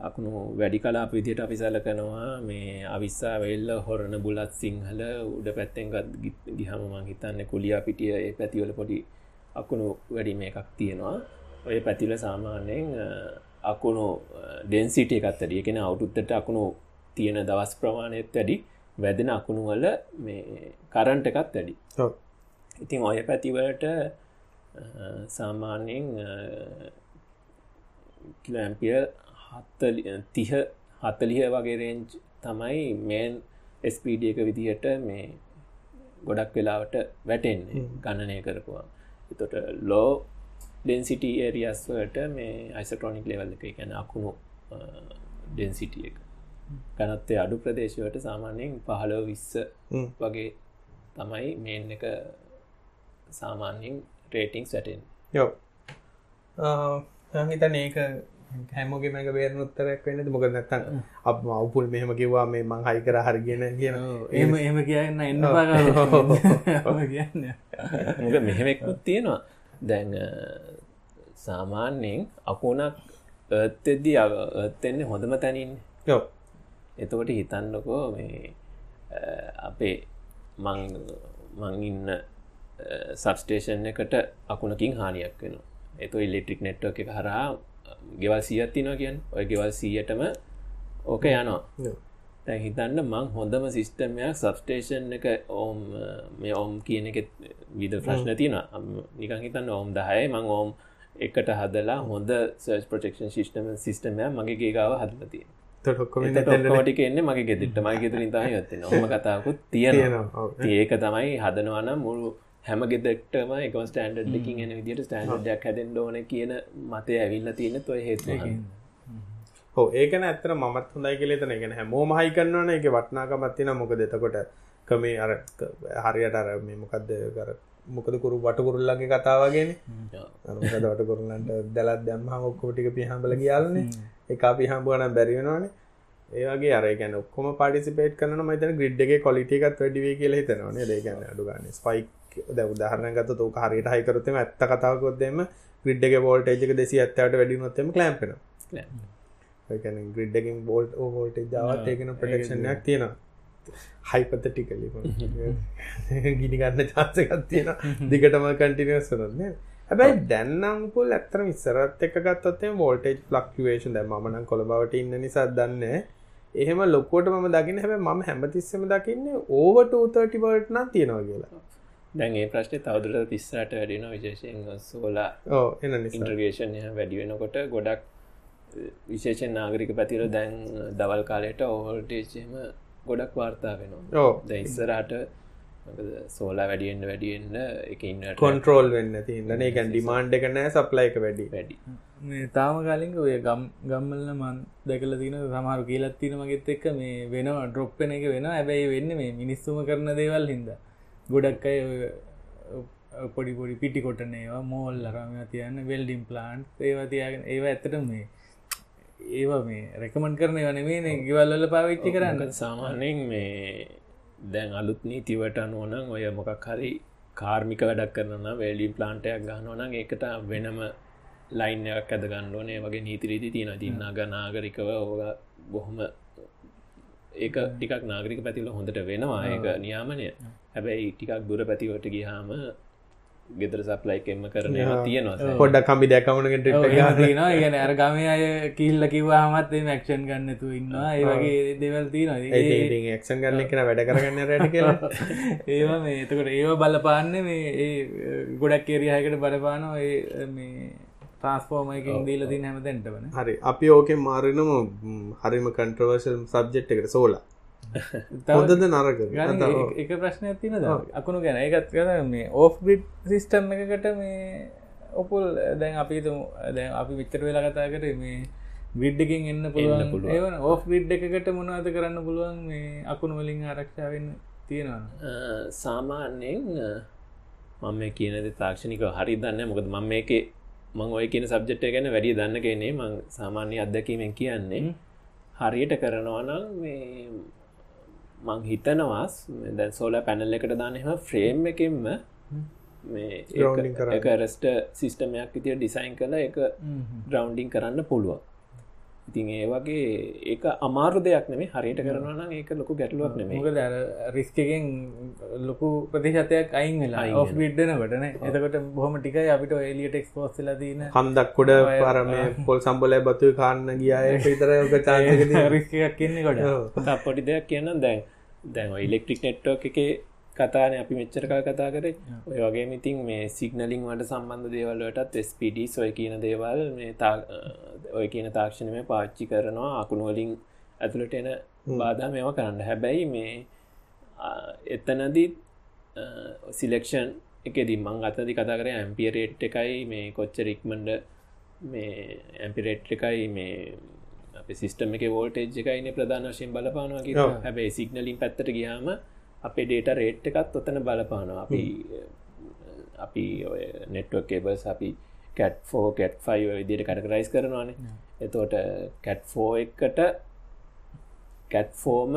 අකුණු වැඩි කලාප විදියට අපි සලකනවා. මේ අවිස්සා වෙල්ල හොරණ බුලත් සිංහල උඩ පැත්තෙන්ගත් ගිහමමං හිතන්න කුලියා පිටිය ඒ පැතිවල පොඩි අකුණු වැඩි මේ එකක් තියෙනවා. ඔය පැතිල සාමාන්‍යයෙන් අකුණු ඩෙන්සිට එකත්තරිය කෙන අවුරුත්තට අකුණු තියෙන දවස් ප්‍රමාණයත් වැඩි. වැදෙන අකුණු වල මේ කරන්ට එකත් වැඩි. ඉතින් ඔය පැතිවලට සාමාන්‍යයෙන් කිලඇම්පිය තිහ හත්තලිහ වගේ රේන්ජ් තමයි මේන් ස්පඩ එක විදිහට මේ ගොඩක් වෙලාවට වැටෙන්නේ ගණනය කරපුවා එතොට ලෝ ඩෙන්සිට ඒරියස්වට මේ අයිසට්‍රොනික් ලෙවල් එක ගැන අකුණු ඩෙන්සිටිය එක. ගනත්තේ අඩු ප්‍රදේශවට සාමාන්‍යයෙන් පහලෝ විස්ස වගේ තමයි මේන් එක සාමාන්‍යෙන් රේටිං සැටෙන් යෝ. හිතන ඒක හැමෝගේ මැක බේරන උත්තරයක් වෙන්න. මොක නැත්තන් අප අවපුල් මෙහම කිවා මේ මං හයි කර හරගෙන කියන එම එම කියන්න. එන්න කියන්න මෙහෙමෙක්කුත් තියෙනවා. දැන් සාමාන්‍යයෙන් අකුණක් ඒත්තෙද්දී ඒත්තෙන්නේ හොඳම තැනින් යෝ. එතකොට හිතන්නකෝ මේ අපේ මං මං ඉන්න සබස්ටේෂන් එකට අකුණකින් හානියක් වෙන එතු ඉල්ලෙක්ට්‍රික් නෙට්ව එක හරහා ගෙවල් සියත් තිනවා කියන් ඔය ගෙවල් සීයටම ඕක යනවා. තැ හිතන්න මං හොඳම සිිස්ටමයක් සබස්ටේෂන් එක ඕම් මේ ඕම් කියන එක විද ප්‍රශ්න තින නිකං හිතන්න ඕම් දහය මං ඕම් එකට හදලා හොඳ සර්ස් ප්‍රටෙක්ෂන් ශිෂ්ටම සිිස්ටමය මගේ ගේගාව හදලතිය ටික එන්න මගේ ගෙදිට මයි ගෙතරින් තම යත්ත හොම කතාකුත් තියෙනවා. ඒක තමයි හදනවනම් මුළු හැම ගෙදෙක්ටම එක ස්ටන්ඩ් දෙකින් එන විදිට ස්ටන්ඩ්ඩයක් හැදෙන් ඕන කියන මතය ඇවිල්ල තියෙන තුොය හේතු හෝ ඒකන ඇත්තර මත් හොඳයි කෙලෙතන ගෙන හැමෝ මහයි කරන්නවන එක වටනාකමත්තින මොක දෙතකොට කමේ අර හරියට අර මේ මොකක්ද කර මොකද කරු වටකුරුල්ලගේ කතාවගෙන වටකුරුල්ලන්ට දැලත් දැම්ම ඔක්කොටික පිහම්බල කියල්න්නේ එක පිහම්බුවන බැරිවෙනවානේ ඒගේ අර ගැන ඔක්කොම පටිසිපේට් කන මතන ග්‍රිඩ්ගේ කොලිටිකත් වැඩිවේ කියල හිතනවන. ඒගැන අඩුගන්න ස්පයික් ද උදාහරනගත තෝක හරියට හයිකරතම ඇත්ත කතාවකොත්දම ග්‍රිඩ්ඩගේ බෝල්ටේජක දෙසි ඇත්තට වැඩි නොත්තම කලම්පෙන ග්‍රිඩ්ඩකින් බෝල්ට් ඕෝල්ට ජාවත් ඒකන ප්‍රටක්ෂණයක් තියෙනවා. හයිපතටිකලි ගිනිගන්න චාසකත් තියෙන දිගටම කටිනියස් වරන්නේ හැබැයි දැන්නම් පුල් ඇත්තර විස්සරත් එක ගත්තේ වෝල්ටේජ් ෆලක්වේෂන් දැ මන කොළ බවට ඉන්න නිසා දන්න එහෙම ලොක්කොට ම දකින්න හැබ ම හැමතිස්සම දකින්නේ ඕවට ඌතටිවර්ට නම් තියෙනවා කියලා දැන් ඒ ප්‍රශ්නය තවදුරට තිස්සාට වැඩෙන විශේෂයෙන් සෝලා ඉන්ට්‍රගේෂන් වැඩි වෙනකොට ගොඩක් විශේෂෙන් නාගරික පැතිර දැන් දවල් කාලයට ඕවල්ටේචම ගොඩක් වාර්තා වෙනවා. ඕ ද ඉස්සරට සෝලා වැඩියෙන්ට වැඩියෙන්න්න එක ඉන්නට කොන්ට්‍රෝල් වෙන්න තින්නන එකන් ඩිමාන්්ඩ එක නෑ සප්ලයික වැඩි. වැඩි. මේ තාම කාලින්ක ඔය ගම් ගම්මල්ල මන් දැකල තින සමහරු කියලත් තින මගෙත් එක්ක මේ වෙනවා ඩ්‍රොප්පෙන එක වෙන ඇබැයි වෙන්න මේ මිනිස්සුම කරන දේවල් හිද ගොඩක් අය ඔය පොඩි පොඩි පිටි කොටනේවා මෝල් ලරම තියන්න වෙල්ඩිම් ප්ලාන්් ඒවා තියාගෙන ඒවා ඇත්තට මේ ඒවා මේ රැකමන් කරන වනේ ගවල්ල පාවිච්චි කරන්න. සාමාන්‍යයෙන් මේ දැන් අලුත් නීතිවට අනුවනං ඔය මොකක් හරි කාර්මික වැඩක් කරන වේලි ප්ලාන්ටයක් ගන්නවන ඒකට වෙනම ලයින් එකක් ඇද ගන්නඩෝනේ වගේ නීතිරීති තියෙන තින්නග නාගරිකව ඕග බොහොම ඒක ටිකක් නාගරික පැතිල හොඳට වෙනවා ඒක නියාමනය. හැබැයි ටිකක් දුර පැතිවට ගිහාම ගෙදර සප්ලයි එම කරන තියෙනවා. පොඩ්ඩක් කම්බි දැකමනකට තින ගැන අර ගම අය කිල්ල කිවහමත් මක්ෂන් ගන්නතු ඉන්නවා. ඒ වගේ දෙවල් තියනවා. ක්ෂන් ගන්න කෙන වැඩ කරගන්න රැට කියලා. ඒවා මේ. එතකට ඒව බලපාන්න මේ ඒ ගොඩක් කෙරියහකට බලපානවා. ඒ මේ ට්‍රන්ස්ෆෝර්මයකින් දීල තින හැම දැන්ටවන හරි. අපි ඕකෙන් මාරනම හරිම කන්ට්‍රවර්ශල් සබ්ජෙක්් එකට සෝලා. හොදද නරක එක ප්‍රශ්නය තින අකුණු ගැන. එකත් කර මේ ඕෆ් බිට් සිිස්ටම් එකකට මේ ඔපුල් දැන් අපි දැන් අපි විච්චර වෙලා කතා කර මේ විඩ්ඩකින් එන්න පුළුවන්. පුළුව ඒවන ඕෆ් විඩ් එකකට මොනවද කරන්න පුළුවන්? මේ අකුණු වලින් ආරක්ෂාවෙන් තියෙනවා සාමාන්‍යයෙන් මම කියනද තාක්ෂණික හරි දන්න මොකද මම මේක මං ඔය කියන සබ්ජෙට් ගැන වැඩි දන්න කෙනේ මං සාමාන්‍ය අත්දැකීමෙන් කියන්නේ හරියට කරනවනම් මේ මං හිතනවාස් දැන් සෝල පැනල් එකට දානම ෆ්‍රේම් එකෙන්ම මේ රෙස්ට සිිස්ටමයක් ඉතිය ඩිසයින් කළ. එක ග්‍රවන්්ඩිං කරන්න පුළුවන් ඉතින් ඒ වගේ ඒක අමාරු දෙයක් නෙමේ හරියට කරනවන ඒක ලොකු ගැටලුවක් දැර රිස්කගෙන් ලොකු ප්‍රතිශතයක් අයින් වෙලා ඔ විඩ්ඩනකටන එතකට බොහම ටික අපිට එලියට එක්ස් පෝස්සල දීන හන්දක්කොඩ පරම පොල් සම්බලය බතු කාන්න ගියාය විතර රිස්කයක් කියන්නේ කොට පොඩි දෙයක් කියන්න දැන් දැන් ඉලෙක්ට්‍රික් නෙට්ටෝ එක කතාන අපි මෙච්චරකල් කතා කර. ඔය වගේ මිතින් මේ සිගනලින් වට සම්බන්ධ දේවල්ලටත් ස්පඩ ඔය කියන දේවල් මේ ඔය කියන තාක්ෂණය පාච්චි කරනවා. අකුණුවලින් ඇතුළට එන බාධා මේවා කරන්න. හැබැයි මේ එතනදී සිලෙක්ෂන් එක දිමං අතදි කතා කර ඇම්පියරේට් එකයි මේ කොච්චරික්මන්ඩ මේ ඇම්පිරේට් එකයි මේ සිිස්ටම එක වෝල්ටේජ් එකයින ප්‍රධාන වශයෙන් බලපානවා හැබැයි සිගනලින් පැත්තට ගියාම අපේ ඩේට රේට් එකත් ඔතන බලපානවා. අපි අපි නෙට්වක් කෙබස් අපි කැට් ෆෝ කැට් ෆයි විදිට කටකරයිස් කරනවානේ. එතෝට කැට් ෆෝ එකට කැට් ෆෝම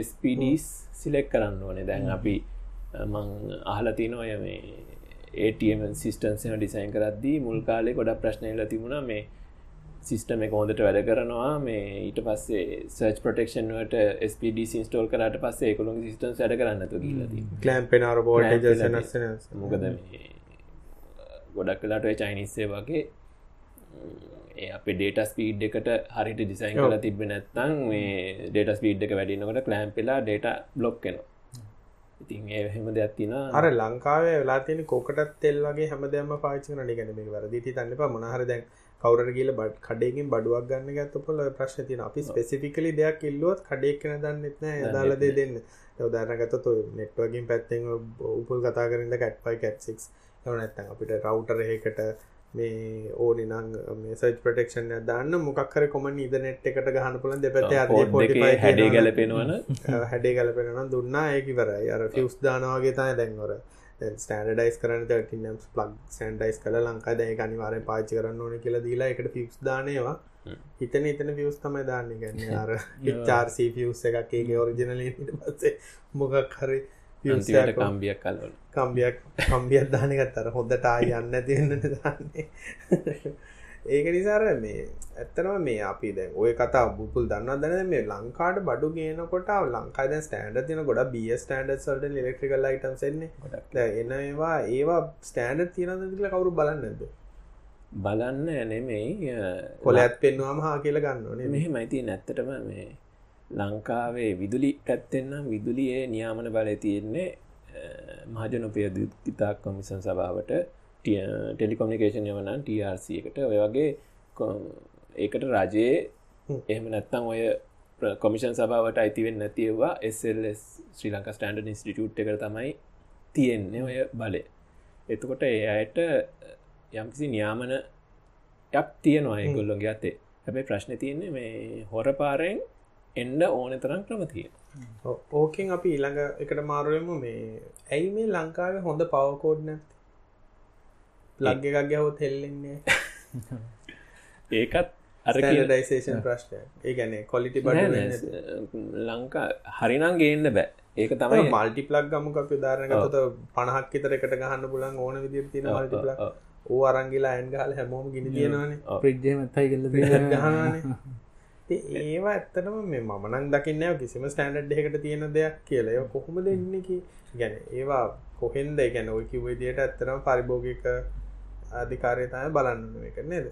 ස්පඩස් සිලෙක් කරන්න ඕනේ. දැන් අපි මං අහල තිනෝය මේ ඒටම සිිස්ටන්සම ඩිසයින් කරද්දී මුල් කාලෙ ගොඩ ප්‍රශ්නයල තිබුණා මේ සිිස්ටම එක හොඳට වැඩ කරනවා. මේ ඊට පස්සේ සර්ච් ප්‍රටෙක්ෂන්වට ස්පඩ සින්ස්ටෝල් කරට පස්සේ කොළු සිිටන් වැඩ කරන්නතු කියලද කලම් පෙනර බෝඩ මොකද ගොඩක් කලාට චයිනිස්සේ වගේ අප ඩේට ස්පීඩ් එකට හරිට ඩිසයින් කල තිබ නැත්තං මේ ඩේට ස්පීඩ් එක වැඩිනකොට කලෑම් පෙලා ඩේට බ්ලොක් කෙනවා ඉතින් ඒ හෙම දෙයක් තින අර ලංකාවේ වෙලා තියෙන කෝකටත් තෙල් වගේ හැම දෙම පාචන නිගැන මේ වැරදිති තන්නප මොනහර දැන් කවර කියල බඩ් කඩයකින් බඩුවක් ගන්න ගත්ත පොල ප්‍රශ්න තින අපි ස්පෙසිෆිකලි දෙයක් ඉල්ලුවත් කඩෙක් කන දන්නෙත්න දාලදේ දෙන්න. උදාරනගත නෙට්වගින් පැත්තෙන් උපල් කතා කරන්න කැට්පයි කැට්සික් එවනැත්තන් අපිට රවටරහකට මේ ඕනි නං සර්ච් ප්‍රටෙක්ෂන් දන්න. මොක්කර කොම ඉද නෙට් එකට ගහන පුලන් දෙපැත හැඩේ ගලපෙනවන. හැඩේ ගලපෙනන දුන්නා. ඒකිවරයි අර ෆිස් දානවාගේ තයි දැන්වර ස්ටඩයිස් කරන ටනම්ස් ප්ලක් සන්ඩයිස් කල ලංකා දැය අනිවාරය පාචි කරන්න ඕන කියලා දීලා එකට ෆික්ස් දානවා හිතන එතන පියස් තමයි දාන්න. ගන්න අර චාර්සි පියස් එකක් ඒක ඔරිජනල පස්සේ මොකක් හරි කම්බියක් කලවල කම්බියක් කම්බියක් දානකත් අර හොඳට යන්න තියන්න දන්නේ ඒක නිසාර මේ ඇත්තනම මේ අපි දැන් ඔය කතා බුපුල් දන්න දැන මේ ලංකාට බඩු ගේනකොට ලංකාද ස්ටන්ඩ තින ගොඩ බිය ස්ටන්ඩ සල්ට ලෙක්ට්‍රිකල් ලයිටම් සෙන්නේ එන ඒවා ඒවා ස්ටෑන්ඩ තියෙනද කියල කවුරු බලන්නද බලන්න නෙමෙයි කොල ඇත් පෙන්වාම හා කියල ගන්න ඕනේ මෙහෙමයිති නැත්තටම මේ ලංකාවේ විදුලි පැත්තෙන්නම් විදුලියේ නියාමන බලය තියෙන්නේ මහජනපය දුත්කිතා කොමිසන් සභාවට ටෙලිකොමිකේෂන් යවනන් TRC එකට. ඔය වගේ ඒකට රජයේ එහෙම නැත්තම් ඔය කොමිෂන් සභාවට අයිතිවෙන් නැතිවා SLS Sri Lanka standard institute එක තමයි තියෙන්නේ ඔය බලය. එතකොට ඒ අයට යම්කිසි නියාමන යක් තියෙනවා ඒගොල්ලොන්ගේ අතේ. හැබැයි ප්‍රශ්න තියන්නේ මේ හොර පාරයෙන් එන්ඩ ඕන තරම් ක්‍රම තිය ඕකෙන් අපි ඊළඟ එකට මාරුවම මේ ඇයි මේ ලංකාවේ හොඳ පවකෝඩ් ලග්ග එකක් ගැහොත් හෙල්ලෙන්නේ ඒකත් අරඩයිසේෂන් ප්‍රශ්නය ඒ ගැන කොලිටි බඩ ලංකා හරිනම් ගේන්න බෑ. ඒක තමයි මල්ටි ප්ලක් ගමකක් ධාරනගත පණහක් තර එකට ගහන්න පුලන් ඕන විදිර තින මල්ටි ප්ලක් ඕ අරංගිලා ඇන්ගහල හැමෝම ගිනි තියෙනවාන ප්‍රජ්ජමතයි කල්ල ගහන ඒවා ඇත්තටම මේ මනන් දකින්න කිසිම ස්ටන්ඩ් එකට තියෙන දෙයක් කියලා. කොහොම දෙන්න ගැන ඒවා කොහෙන්ද? ගැන ඔය කිවදියට ඇත්තරම පරිභෝගික අධිකාරයතය බලන්න එක නේද?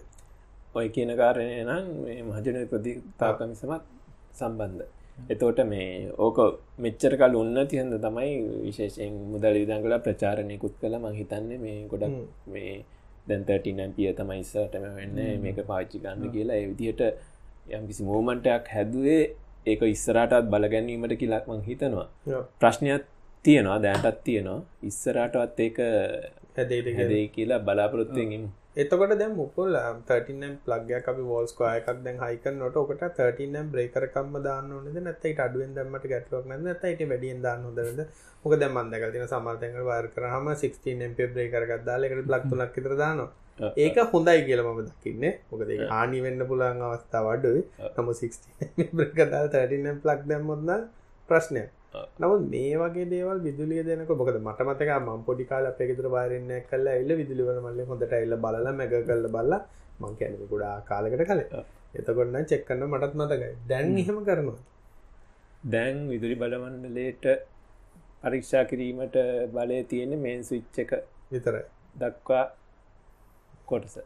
ඔය කියන කාරණය නම් මේ මහජන ප්‍රතිතාකමිසමත් සම්බන්ධ. එතෝට මේ ඕක මෙච්චර කල් උන්න තියන්ද තමයි විශේෂයෙන් මුදල් විදංගල ප්‍රචාරණයකුත් කළ. මහිතන්නේ මේ ගොඩක් මේ දැන්තටිනැම්පිය තමයි ඉස්සටම වෙන්න. මේක පාච්චි ගන්න කියලා. එවිදියට යම් කිසි මෝමන්ටයක් හැදුවේ ඒක ඉස්සරටත් බලගැනීමට කියලක් මං හිතනවා. ප්‍රශ්නයක් තියෙනවා දැන්ටත් තියෙනවා. ඉස්සරටවත් ඒක හැදේ කියලා බලාපොරොත්තුවගින් එතකොට දැ මුකුල් 13නම් ප්ලග්යක් අපි වෝල්ස්කෝ එකක් දැන් හයික නොට ඔකට 13නම් බ්‍රේකරකම්ම දාන්න ඕනද? නැතයි අඩුවෙන් දම්මට ගැටලුවක් නැද නැතයිට වැඩියෙන් දාන්න හොදරද මොක දැ මන්දක තින සමර්තයක වාර කරහම 16 බ්‍රේකරගත් දාලෙකට ප්ලක් තුලක් තර දානවා. ඒක හොඳයි කියල මම දකින්න. මොකද ආනි වෙන්න පුළන් අවස්ථා වඩුයි නම 16 බ්‍රකදාල් 13 ප්ලක් දැම්මොත්න්න ප්‍රශ්නයක් නමුත් මේ වගේ දේවල් විදුලිය දෙනක බොකද මට මතක ම පොඩි කාල අපෙකතුර වාරන්න කල්ල එල්ල විදුලිවල මල්ල හොඳට එල්ල බල මැග කල්ල බල්ල මං කැන ගොඩා කාලකට කල එතකොන්න චෙක්කන්න මටත් මතකයි. දැන් එහෙම කරනවා. දැන් විදුලි බලවන්නලේට පරීක්ෂා කිරීමට බලය තියෙන මේන් ස්විච්ච එක විතරයි. දක්වා කොටස.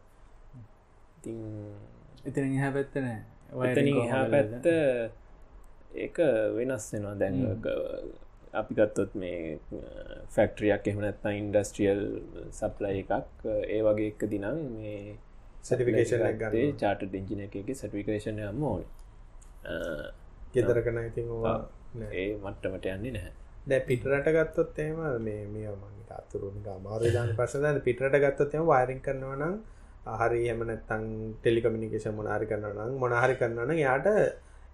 ඉතින් එහ පැත්තනෑ වතන එහා පැත්ත ඒක වෙනස් වෙනවා දැන් අපි ගත්තොත් මේ ෆැක්ටරියක් එහමනත්ත ඉන්ඩස්ට්‍රියල් සප්ලයි එකක් ඒ වගේ එක දිනම් මේ සටිකේෂන් ගත්තේ චාට ඉංජින එක සටිකේෂන යම ඕන. ගෙදරකන ඉතින් ඒ මට්ටමට යන්නේ නැහැ. දැ පිටරට ගත්තොත් එම මේ මේ මගේ අතුරුන් මාරදාන පසද පිටට ගත්තොත් එම වාරින් කරනවා නම් හරි හමනත්තං ටෙලිකමිනිකේෂන් මොනාරි කරන්නනම් මොනාහරි කරන්නන යාට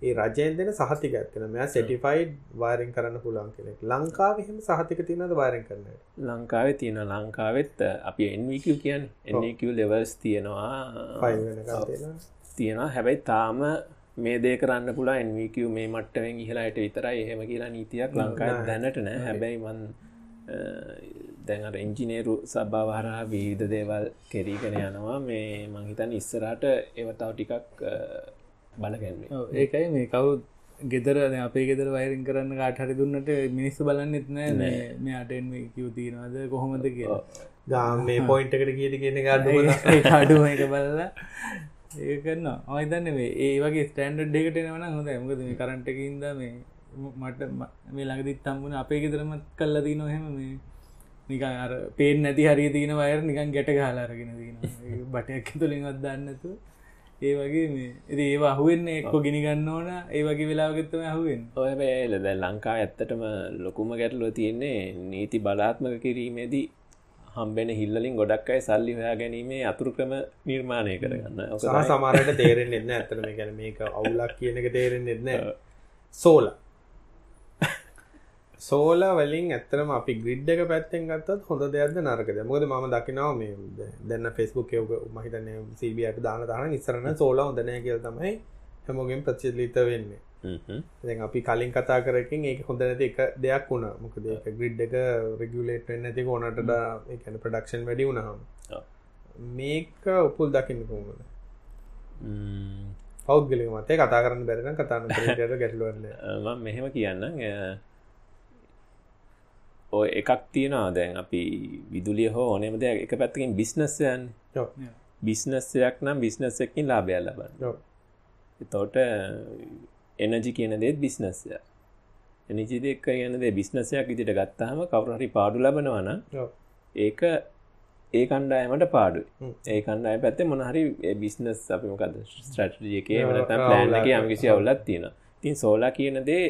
ඒ රජයෙන් දෙන සහතික ඇත්තන මෙයා සෙටිෆයිඩ් වාරෙන් කරන්න පුළුවන් කෙනෙක්. ලංකාව එහෙම සහතික තියනද වාරෙන් කරන්න? ලංකාවේ තියෙන ලංකාවෙත් අපි එන්වික කියන් එන්නක ලෙවල්ස් තියෙනවා. තියෙනවා. හැබැයි තාම මේ දේ කරන්න පුලා එන්වික මේ මට්ටවෙන් ඉහලායට විතරයි. එහෙම කියලා නීතියක් ලංකා දැනට නෑ. හැබැයි මන් දැනට එංජිනේරු සබ්භාවහරහා වීධ දේවල් කෙරීගෙන යනවා. මේ මංහිතන් ඉස්සරට ඒවතාව ටිකක් බලගැන්නේ. ඒකයි මේ කවු ගෙදර අපේ ගෙදර වයිරින් කරන්න කාටහරි දුන්නට මිනිස්සු බලන්න එත්නෑ මේ අටෙන් කිව් තියෙනවාද කොහොමද කියලා. ගාම මේ පොයින්ට එකට කියති කියන ගඩු අඩුම එක බලලා ඒකන්න අයිතන්න මේ ඒ වගේ ස්ටන්ඩ් එකට එනවන හොඳ ඇමකද මේ කරන්ටකින්ද මේ මට මේ ළඟදිත් තම්බුණ අපේ ගෙදරමත් කල්ල දී නොහෙම මේ නිකන් අර පේෙන් නැති හරි තියන වයර නිකන් ගැට හලාරගෙන දීන බටයක් තුළින් අදන්නතු ඒ වගේ මේ ඒවා අහුවෙන්නේ එක්කො ගිනිගන්න ඕන. ඒ වගේ වෙලාගත්තම අහුවෙන් ඔය පෑල දැ ලංකා ඇත්තටම ලොකුම ගැටලුව තියෙන්නේ නීති බලාත්මක කිරීමේදී හම්බෙන හිල්ලින් ගොඩක් අයි සල්ලි හොයා ගැනීමේ අතුරු ක්‍රම නිර්මාණය කරගන්න. සහ සමාරට තේරෙන් එන්න ඇතන ගැන මේක අවුලක් කියන එක තේරෙන් එන්න සෝලා සෝල වලින් ඇතරම අපි ග්‍රිඩ් එක පැත්තෙන් ගත්තත් හොඳ දෙයක්ද නරකද මොකද ම දකිනාව මේ දෙන්න ෆෙස්බුක් යෝක මහිතන සීබියට දාන දාන ඉස්සරන සෝල හොඳනය කියල තමයි හැමෝගෙන් ප්‍රචලිත වෙන්නේ. දැන් අපි කලින් කතා කරකින් ඒ හොඳ නැති එක දෙයක් වුණ. මොකද ඒක ග්‍රිඩ් එක රෙගුලේට් වෙන්න ඇති ඕනට එකන ප්‍රඩක්ෂන් වැඩි වුණහම මේක උපුල් දකින්න කොමද පෞද්ගලි මතේ කතා කරන්න බැරන කතාන්න ගැටලුවන්න මෙහෙම කියන්න ඔය එකක් තියෙනවා. දැන් අපි විදුලිය හෝ ඕනෙම දෙයක් එක පැත්තකින් බිස්නස්සයන් බිස්නස්සයක් නම් බිස්නස් එකින් ලාභයක් ලබන්න. එතෝට එනජි කියන දේත් බිස්නස්ය එනිජි දෙක් කියන දේ බිස්නසයක් ඉදිට ගත්තාම කවුරහරි පාඩු ලබනවන ඒක ඒ කණ්ඩායමට පාඩු ඒ කණ්ඩාය පැත්තේ මොනහරි බිස්නස් අපිමකද ස්ට්‍රටජියකේ වනත ප්ලෑන් එක යම්කිසි අවුලත් තියෙන තින් සෝලා කියන දේ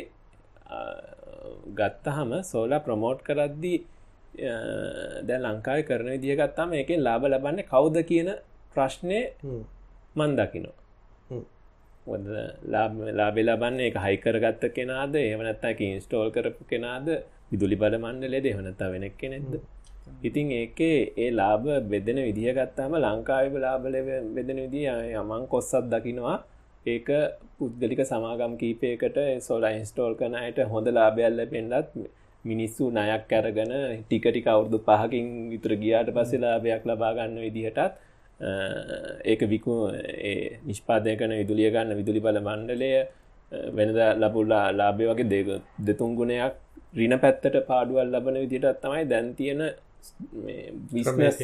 ගත්තහම සෝලා ප්‍රමෝට් කරද්දී දැ ලංකායි කරන විදිිය ගත්තාම එක ලාබ ලබන්න කවුද කියන ප්‍රශ්නය මන් දකිනවා. ලාබෙ ලබන්න එක හයිකරගත්ත කෙනාද? එහමනත්තක ඉන්ස්ටෝල් කරපු කෙනාද? විදුලි බල මණ්ඩලේ දෙහනත්තා වෙනක් කෙනෙක්ද? ඉතින් ඒකේ ඒ ලාබ බෙදෙන විදිහ ගත්තාම ලංකාව ලාබල බෙදෙන විදි යමන් කොස්සත් දකිනවා ඒක පුද්ගලික සමාගම් කීපයකට සෝලා ඉන්ස්ටෝල් කනයට හොඳ ලාබයල්ල පෙන්ඩත් මිනිස්සු නයක් ඇරගන ටිකටි කවුරුදු පහකින් විතර ගියාට පස්සේ ලාභයක් ලබාගන්න විදිහටත් ඒක විකු නිෂ්පාදය කන විදුලිය ගන්න විදුලි බල මණ්ඩලය වෙනද ලබුල්ලා ලාභය වගේ දෙක දෙතුන් ගුණයක් රින පැත්තට පාඩුවල් ලබන විදිටත් තමයි දැන් තියෙන විස්නස්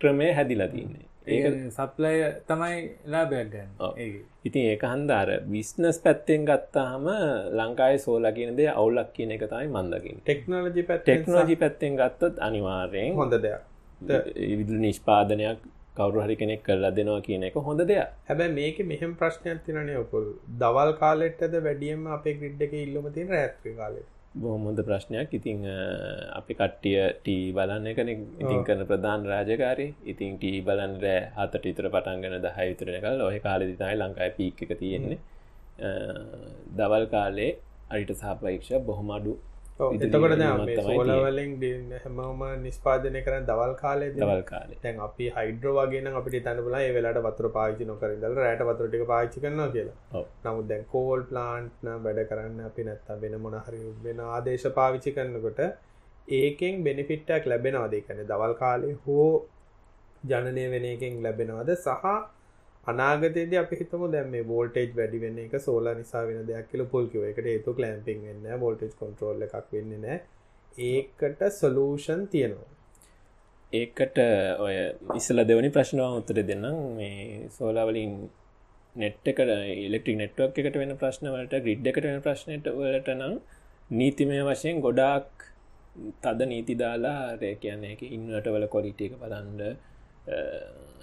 ක්‍රමය හැදිලා තින්නේ ඒ සප්ලය තමයි ලාභයක් ගන්න. ඉතින් ඒක හන්දාර විස්නස් පැත්තෙන් ගත්තාහම ලංකායි සෝල කියනදේ අවුලක් කියන එක තමයි මන්දකින් ටෙක්නෝජි ටෙක්නෝජි පැත්තෙන් ගත්තත් අනිවාරයෙන් හොඳ දෙයක්. විදුල නිෂ්පාදනයක් කවරු හරි කෙනෙක් කරලා දෙනවා කියන එක හොඳ දෙයක්. හැබැ මේක මෙහම ප්‍රශ්නයක් තිනනේ ඔකුල් දවල් කාලෙට්ද වැඩියම අපේ ග්‍රිඩ් එක ඉල්ලම තින් රැත්්‍රි කාලෙට බොහොමොද ප්‍රශ්නයක්. ඉතිං අපි කට්ටිය ටී බලන්න එකන. ඉතින් කරන ප්‍රධාන රාජකාරය ඉතින් ටී බලන් රෑ හතට ඉතර පටන්ගෙන දහ විතරන කල් ඔහ කාලෙදි තමයි ලංකායි පික් එක තියෙන්නේ. දවල් කාලේ අරිට සාපයික්ෂ බොහොමඩු එතකොට සෝලවලින් හැමෝම නිස්පාදනය කරන දවල් කාලේ දවල් කාලේ. තැන් අපි හයිඩ්‍ර වගේ අපිට තැනබලා වෙලට වතුර පාචි නොකරදල රෑට වතුරටික පාචි කරනවා කියලා. නමුත් දැන් කෝල් ප්ලාන්ට්න වැඩ කරන්න අපි නැත්තා වෙන මොනහරි වෙන ආදේශ පාවිච්චි කරන්නකොට ඒකෙන් බෙනිෆිට්ටක් ලැබෙනවාදේ? කන දවල් කාලේ හෝ ජනනය වෙන එකෙන් ලැබෙනවාද? සහ අනාගතයේද අපි හිතමු දැන් මේ වෝල්ටේජ් වැඩි වෙන එක සෝලා නිසා වෙන දෙයක් කියලා පුල් කිව්වා. ඒකට හේතුව ක්ලැම්පින් වෙන්නේ නැහැ, වෝල්ටේජ් කන්ට්‍රෝල් එකක් වෙන්නේ නැහැ. ඒකට සොලූෂන් තියෙනවා. ඒකට ඔය ඉස්සලා දෙවනි ප්‍රශ්නාව උත්තර දෙන්නම් මේ සෝලා වලින් නෙට් එකට ඉලෙක්ට්‍රික් නෙට්වර්ක් එකට වෙන ප්‍රශ්න වලට ග්‍රිඩ් එකට වෙන ප්‍රශ්නයට වලට නම් නීතිමය වශයෙන් ගොඩාක් තද නීති දාලා රේ කියන්නේ ඒක ඉන්වර්ටර් වල ක්වොලිටි එක බලන්න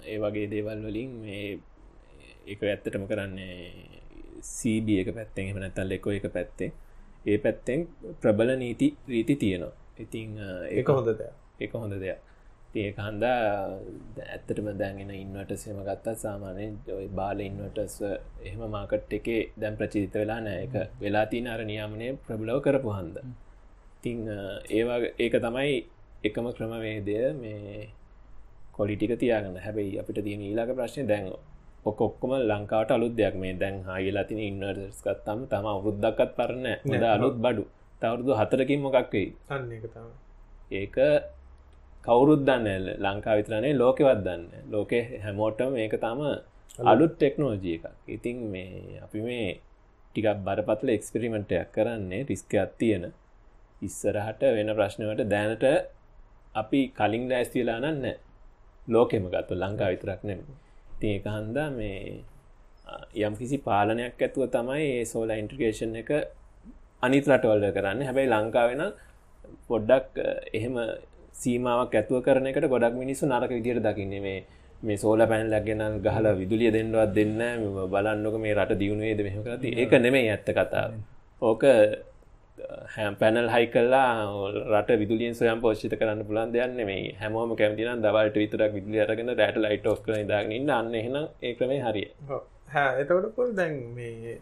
ඒ වගේ දේවල් වලින් මේ එක ඇත්තටම කරන්නේ සීබ එක පැත්තෙන් එම නැතල් එකෝ එක පැත්තේ ඒ පැත්තෙන් ප්‍රබල නීති රීති තියෙනවා. ඉතිං ඒක හොඳ දෙයක්. එක හොඳ දෙයක්. ඒක හන්දා ඇත්තටම දැන්ගෙන ඉන්නවට සෙම ගත්තා සාමානයෙන් ඔයි බාල ඉන්නවටස් එහෙම මාකට් එකේ දැන් ප්‍රචිත වෙලා නෑ එක වෙලා තින අර නියාමනය ප්‍රබලව කරපු හන්ද. තිං ඒවා ඒක තමයි එකම ක්‍රමවේදය මේ කොලිටික තියාගන්න. හැබැයි අපිට තියෙන ඊලාක ප්‍රශ්නය දැන්ෝ ඔකොක්කොම ලංකාවට අලුත් දෙයක්. මේ දැන් හයිලා තින ඉන්නර්ස් ගත්තම තම අවුරුද්දක්කත් පරණ හොඳ අලුත් බඩු. තවරුදු හතරකින් මොකක් වෙයි? ඒක කවුරුත් දන්න ලංකා විතරනේ ලෝකෙවත් දන්න ලෝකෙ හැමෝටම ඒක තම අලුත්. ටෙක්නෝජිය එකක්. ඉතින් මේ අපි මේ ටිකක් බරපතල එක්ස්පිරිමෙන්ටයක් කරන්නේ රිස්කයක් තියෙන. ඉස්සරහට වෙන ප්‍රශ්නවට දැනට අපි කලින් ලෑස්තිලා නන්න ලෝකෙම ගත්තු ලංකා විතරක් නෙමේ ඉතින් එක හන්දා මේ යම් කිසි පාලනයක් ඇතුව තමයි ඒ සෝලා ඉන්ට්‍රගේෂන් එක අනිත් රටවල්ල කරන්න. හැබැයි ලංකාවෙන පොඩ්ඩක් එහෙම සීමාවක් ඇතුව කරන එකට ගොඩක් මිනිස්සු නරක විදියට දකින්නේ. මේ මේ සෝල පැනලක් ගෙන ගහල විදුලිය දෙන්නවත් දෙන්න බලන්නක මේ රට දියුණුවේද මෙහම කරති ඒක නෙමේ ඇත්ත කතා ඕක හැම් පැනල් හයි කල්ලා රට විදුලියෙන් සොයම් පෝෂිත කරන්න පුලන් දෙයන්න මේ හැමෝම කැමතින දවල්ට විතරක් විදුලි අරගෙන රැට ලයිට ෝස් කර දාගන්න අන්න එහෙන ඒක්‍රමේ හරිය එතකට පුල් දැන් මේ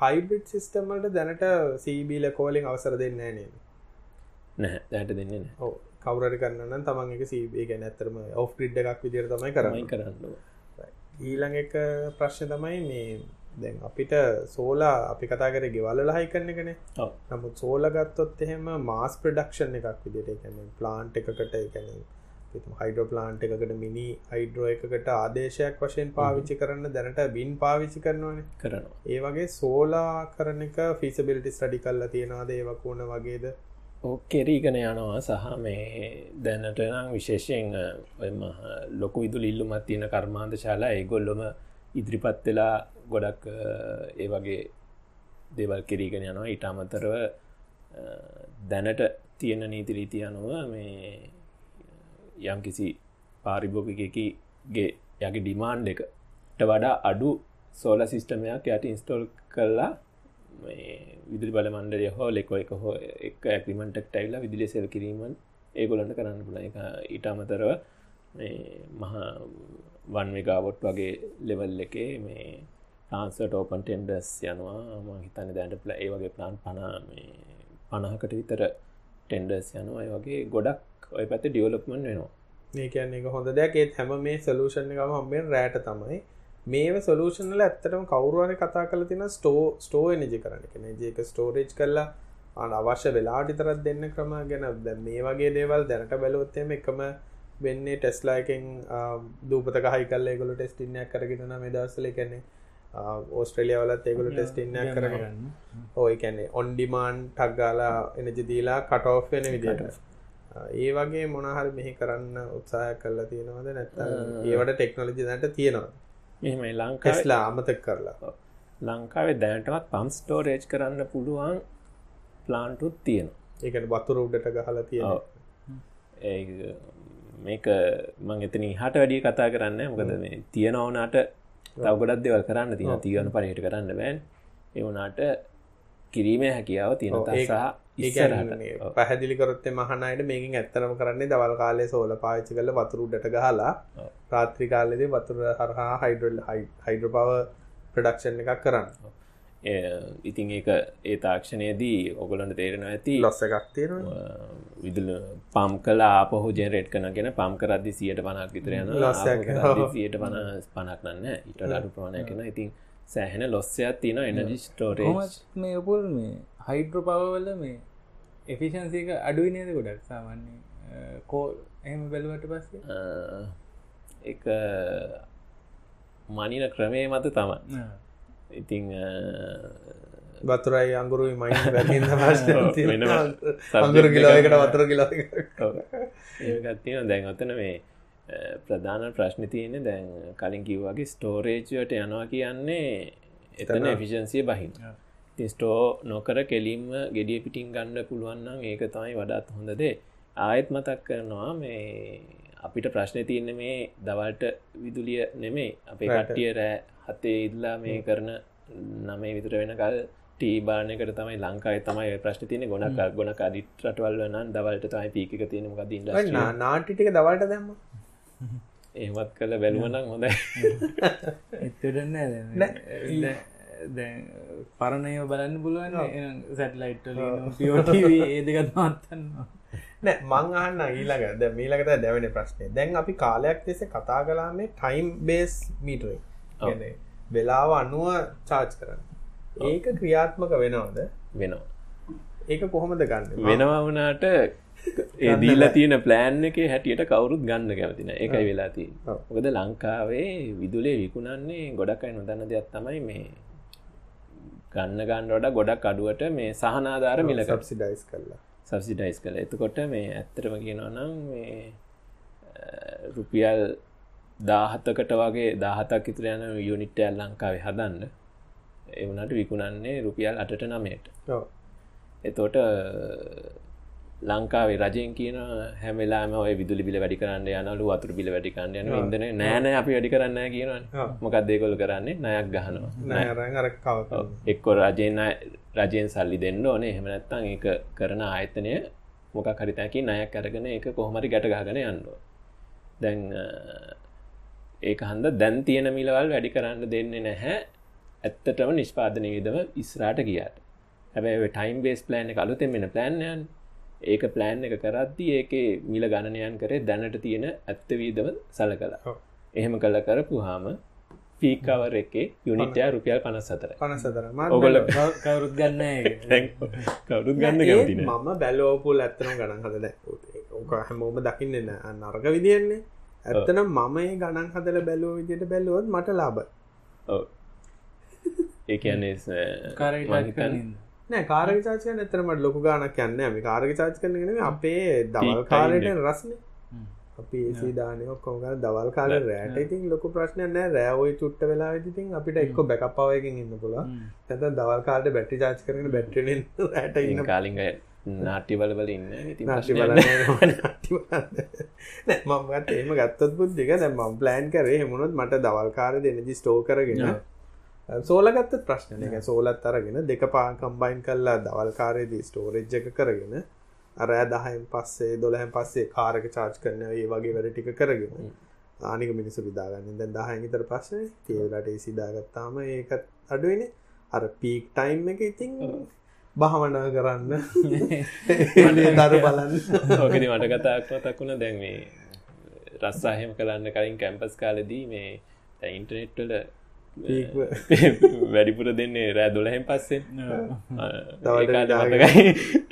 හයිබිට් සිිස්ටමට දැනට සීබීල කෝලින් අවසර දෙන්න නේ නැහැ දැට දෙන්න ඕ කවරරි කරන්න තමන් එක සීබේ ගැන ඇතරම ඔෆ් ිඩ් එකක් විදිර තමයි කරමයි කරන්න. ඊළඟ එක ප්‍රශ්න තමයි මේ දැන් අපිට සෝලා අපි කතා කර ගෙවල්ල හයි කරන කනේ නමුත් සෝල ගත්තොත් එහෙම මාස් ප්‍රඩක්ෂන් එකක් විදිට ගැන ප්ලාන්ට් එකකට ගැන හයිඩෝ ප්ලාන්ට් එකකට මිනි හයිඩ්‍රෝ එකකට ආදේශයක් වශයෙන් පාවිච්චි කරන්න දැනට බින් පාවිච්චි කරනවන. කරන ඒ වගේ සෝලා කරන එක ෆිසිබිලිටි ස්ටඩි කල්ලා තියෙනවාද ඒවකුණ වගේද? කෙරීගෙන යනවා සහ මේ දැනට නම් විශේෂයෙන් ලොකු විදු ඉල්ලුමත් තියෙන කර්මාන්ත ශාලා ඒගොල්ලොම ඉදිරිපත් වෙලා ගොඩක් ඒ වගේ දේවල් කිරීගෙන යනවා. ඊට අමතරව දැනට තියෙන නීතිරීති අනුව මේ යම් කිසි පාරිභෝගිකගේ යගේ ඩිමාන්් එකට වඩා අඩු සෝල සිිස්ටමයක් යට ඉන්ස්ටෝල් කරලා විදිරි බල මන්ඩරය හෝ ලෙකො එක හෝ එක ඇක්ලිමටක් ටයිල්ල විදිලි සෙල් කිරීමන් ඒගොලන්ට කරන්න පුළ එක ඊට අමතරව මහා වන්විකාවොට් වගේ ලෙවල් එකේ මේ ටාන්සට ඕපන් ටෙන්ඩස් යනවා. ම හිතන්න දැන්ට පල ඒ වගේ ප්ලාන් පනා පණහකට විතර ටෙන්ඩස් යනවා. වගේ ගොඩක් ඔය පැත ඩියවලප්මන් වෙනවා. මේ කියන්නේ එක හොඳ දෙයක්. ඒත් හැම මේ සලූෂණ එකම හම්බෙන් රෑට තමයි. මේ සොලූෂන්ල ඇත්තටම කවරුවන කතා කල තින ස්ටෝ ස්ටෝ එනජි කරන කෙන ජේක ස්ටෝරේජ් කරලා අන අවශ්‍ය වෙලාටි තරත් දෙන්න ක්‍රම ගැන. ද මේ වගේ දේවල් දැනට බැලොත්තෙම එකම වෙන්නේ ටෙස්ලා එකෙන් දූපත හයි කල්ල ගොල ටෙස්ටින්නයක් කරගෙන මේ දවසල කැනෙ ඕස්ට්‍රලිය වලත් ඒගොල ටෙස්ටින්නයක් කරගන්න ඕයි කැනෙ ඔන්ඩිමාන් ටක්ගාලා එනජි දීලා කටෝ් වෙන විදිට ඒ වගේ මොනහර මෙහි කරන්න උත්සාහ කරලා තියෙනවද? නැත්ත ඒවට ටෙක්නොලජි දැට තියෙනවා මෙමයි ලංකාස්ලා අමතක් කරලා. ලංකාවේ දැනටමත් පම් ස්ටෝරේජ් කරන්න පුළුවන් ප්ලාන්ටුත් තියෙනවා. ඒකට වතුර උඩට ගහලා තියෙන මේක මං එතන හට වැඩිය කතා කරන්න මොකද මේ තියෙන ඕනාට තවගොඩක් දෙවල් කරන්න තියෙන තියවන පනයට කරන්න බෑන්. එවනාට කිරීමේ හැකියාව තියෙන සහ පැහදිලිකරොත්තේ මහනයට මේකින් ඇත්තරම කරන්නේ දවල් කාලේ සෝල පාච්චි කල වතුරුඩට ගහලා ප්‍රාත්‍රි කාලෙද වතුර හරහා හයිඩල් හයිඩ්‍ර පව ප්‍රඩක්ෂන් එකක් කරන්න ඉතින් ඒක ඒ තාක්ෂණයේදී ඔගොලන්ට තේරෙන ඇති. ලොස්ස එකක් තියෙන විදුල පම් කලා ආපහු ජෙනරේට් කනගෙන පම් කරදදි සියට පනක් විතරයන සියට පන පනක් නන්න ඉට අඩු ප්‍රමාණය කෙන ඉතින් සෑහෙන ලොස්සයක් තින එනජි ස්ටෝරේ මේ ඔපුල් මේ හයිඩ්‍ර පවවල මේ එෆිෂන්සික අඩුයි නේද ගොඩක් සාමන්නේ කෝ එහම බැලුවට පස්සේ? එක මනින ක්‍රමේ මත තම ඉතිං බතුරයි අංගුරුයි මයි වැන්න අංගුරු කිලෝකට වතුර කිලා ඒගත්තින දැන් අතන මේ ප්‍රධාන ප්‍රශ්න තියන දැන් කලින් කිව්වාගේ ස්ටෝරේජයට යනවා කියන්නේ එතන එෆිෂන්සිය බහින් ස්ටෝ නොකර කෙලින්ම ගෙඩිය පිටිං ගණ්ඩ පුළුවන්නම් ඒක තමයි වඩාත් හොඳදේ ආයෙත් මතක් කරනවා මේ අපිට ප්‍රශ්නය තියන්න මේ දවල්ට විදුලිය නෙමේ අපේ කට්ටිය රෑ හතේ ඉල්ලා මේ කරන නමේ විතර වෙනකල් ටීබානකට තමයි ලංකායි තමයි ප්‍රශ්න තියන ගොනක් ගොනක අඩිත් රටවල් නම් දවල්ට තමයි පීක තියෙන ගදින්න නාටිටික දවල්ට දැම්ම. ඒමත් කළ බැලුවනම් හොඳයි. එතටන්න පරණය බලන්න පුළුවන් සැටලයිට් ඒදකත් මත්තන්න නෑ මං අහන්න ඊළඟ. ද මීලකට දැවෙන ප්‍රශ්නය දැන් අපි කාලයක් දෙෙස කතා කලාන්නේ ටයිම් බේස් මීටරයි වෙලාව අනුව චාච් කරන්න. ඒක ක්‍රියාත්මක වෙනවද? වෙනවා. ඒක කොහොමද ගන්න? වෙනවා වනාට ඒ දීල තියෙන ප්ලෑන් එක හැටියට කවුරුත් ගන්න කැමතින එකයි වෙලාති ඔකද ලංකාවේ විදුලේ විකුණන්නේ ගොඩක්යි නොදන්න දෙයක් තමයි මේ ගන්න ගන්නවට ගොඩක් අඩුවට මේ සහනාධාර මිල සබ්සිඩයිස් කරලා. සබ්සිඩයිස් කළ. එතකොට මේ ඇත්තරම කියනවනම් මේ රුපියල් දාහත්තකට වගේ දාහතක් ඉතුර යන යුනිට්ටයල් ලංකාවේ හදන්න. එවනට විකුණන්නේ රුපියල් අටට නමයට. එතෝට ලංකාවේ රජයෙන් කියන හැමලාම ඔය විදුලි බිල වැඩි කරන්න යනලු වතුර බිල වැඩි කරන්න යන ඉදන නෑන අපි වැඩි කරන්න කියනවා මොකක් දේකොල් කරන්නේ? නයක් ගහනවා. එක්කො රජයෙන් රජයෙන් සල්ලි දෙන්න ඕනේ. හෙමනැත්තං ඒක කරන ආයතනය මොකක් හරිතැකි නයක් අරගෙන එක කොහොමරි ගැටගාගෙන යන්නවා දැන් ඒක හන්ද දැන් තියෙන මිලවල් වැඩි කරන්න දෙන්නේ නැහැ. ඇත්තටම නිෂ්පාදනය විදම ඉස්රාට කියාට හැබැ ටයිම් බේස් ප්ලෑන් එක අලුතෙන් මෙෙන ප්ලෑන්යන් ඒක ප්ලෑන් එක කරද්දි ඒක මිල ගණනයන් කරේ දැනට තියෙන ඇත්තවීදව සල කලා එහෙම කල කරපු හාම පීකවර එකේ යුනිටය රුපියල් පනස් සතර පනසතර ඔගොල කවරුත් ගන්න කවරුත් ගන්න මම බැලෝපුල් ඇත්තනම් ගණන් හදල. ඕක හැමෝම දකින්න නර්ග විදින්නේ ඇත්තනම් මම ඒ ගණන් හදල බැලෝ විදියට බැලුවොත් මට ලාබ ඒ කියන්නේ කාරහිතන්න නෑ කාරක චාචක නැතරමට ලොකු ගානක් යන්න මේ කාරක චාච කරනගෙන අපේ දවල් කාලට රස්න. අපි ඒසි දානය ඔක්කොම දවල් කාල රෑට ඉතින් ලොක ප්‍රශ්නය නෑ. රෑෝයි චුට්ට වෙලා ඉතින් අපිට එක්ක බැකප්පාවයකින් ඉන්න පුලා තැත දවල් කාලට බැට්ටි චාච් කරන බැට්ටෙන් රෑට ඉන්න කාලිග නාට්‍යවල වල ඉන්න. ඉතින් නාට්‍ය ප්‍රශ්නයක් බලන්න නෑ. නාට්‍ය බලන්න. නෑ, මම ගත්ත එහෙම ගත්තොත් බුද්ධික. දැන් මම ප්ලෑන් කරේ එහෙමුණොත් මට දවල් කාලේ එනර්ජි ස්ටෝර් කරගෙන. සෝල ගත්තත් ප්‍රශ්න එක සෝලත් අරගෙන දෙක පා කම්බයින් කල්ලා දවල් කාරයේදී ස්ටෝරේජ් එක කරගෙන අරෑ දහයෙන් පස්සේ දොළහැන් පස්සේ කාරක චාර්ජ් කරන ඒ වගේ වැඩ ටික කරගෙන ආනික මිනිස්සු විදාගන්න දැන් දහයෙන් ඉතර පස්සේ තියලට සිදාගත්තාම ඒකත් අඩුවන අර පීක් ටයිම් එක ඉතින් භාවනා කරන්න. දර බලන්න. ඕකද මට කතාක්ම තක්ුණ දැන් මේ රස්සාහෙම කරන්න කලින් කැම්පස් කාලදී මේ ඉන්ටනෙට්වල වැඩිපුර දෙන්නේ රෑ දොලහෙන් මතකයි.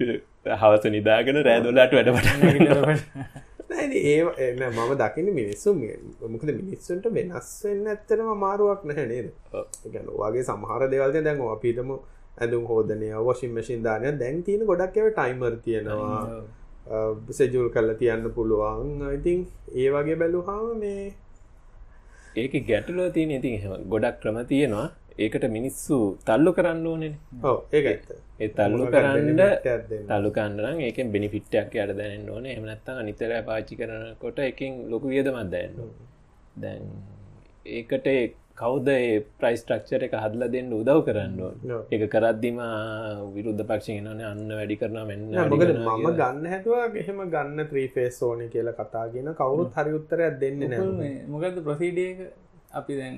හවස නිදාගෙන රෑදොලාට වැඩපට නෑ ඒ එන්න මම දකින්න මිනිස්සු මොකද මිනිස්සුන්ට වෙනස් වෙන්න ඇත්තනම මාරුවක් නැහැ නේද? ගැන වගේ සමහර දෙවල්ද දැන් අපිටම ඇඳුම් හෝදනය වශින් මශින් දානය දැන් තියෙන ගොඩක් එව ටයිමර් තියෙනවා. සෙජුල් කල්ල තියන්න පුළුවන්. ඉතින් ඒ වගේ බැලුහාම මේ ඒක ගැටලුව තියෙන ඉතින් ගොඩක් ක්‍රම තියෙනවා. ඒකට මිනිස්සු තල්ලු කරන්න ඕනෙන. ඔව ඒ තල්ලු කරන්න තල්ලු කන්නරම් ඒක බෙනිෆිට්ටයක් යට දැනන්න ඕන. එමනත්තා අනිතර පාචි කරනකොට එකින් ලොකු වියදමත් දැන්න දැන් ඒකට කවුද ප්‍රයිස් ට්‍රක්චර එක හදල දෙන්න උදව් කරන්න එක කරද්දිම විරුද්ධ පක්ෂ නන අන්න වැඩි කරන මොකද මම ගන්න හැතුවා එහෙම ගන්න ත්‍රීෆේස් ඕන කියලා කතාගෙන කවුරුත් හරි උත්තරයක් දෙන්න නෑ මොකද ප්‍රසීඩියක අපි දැන්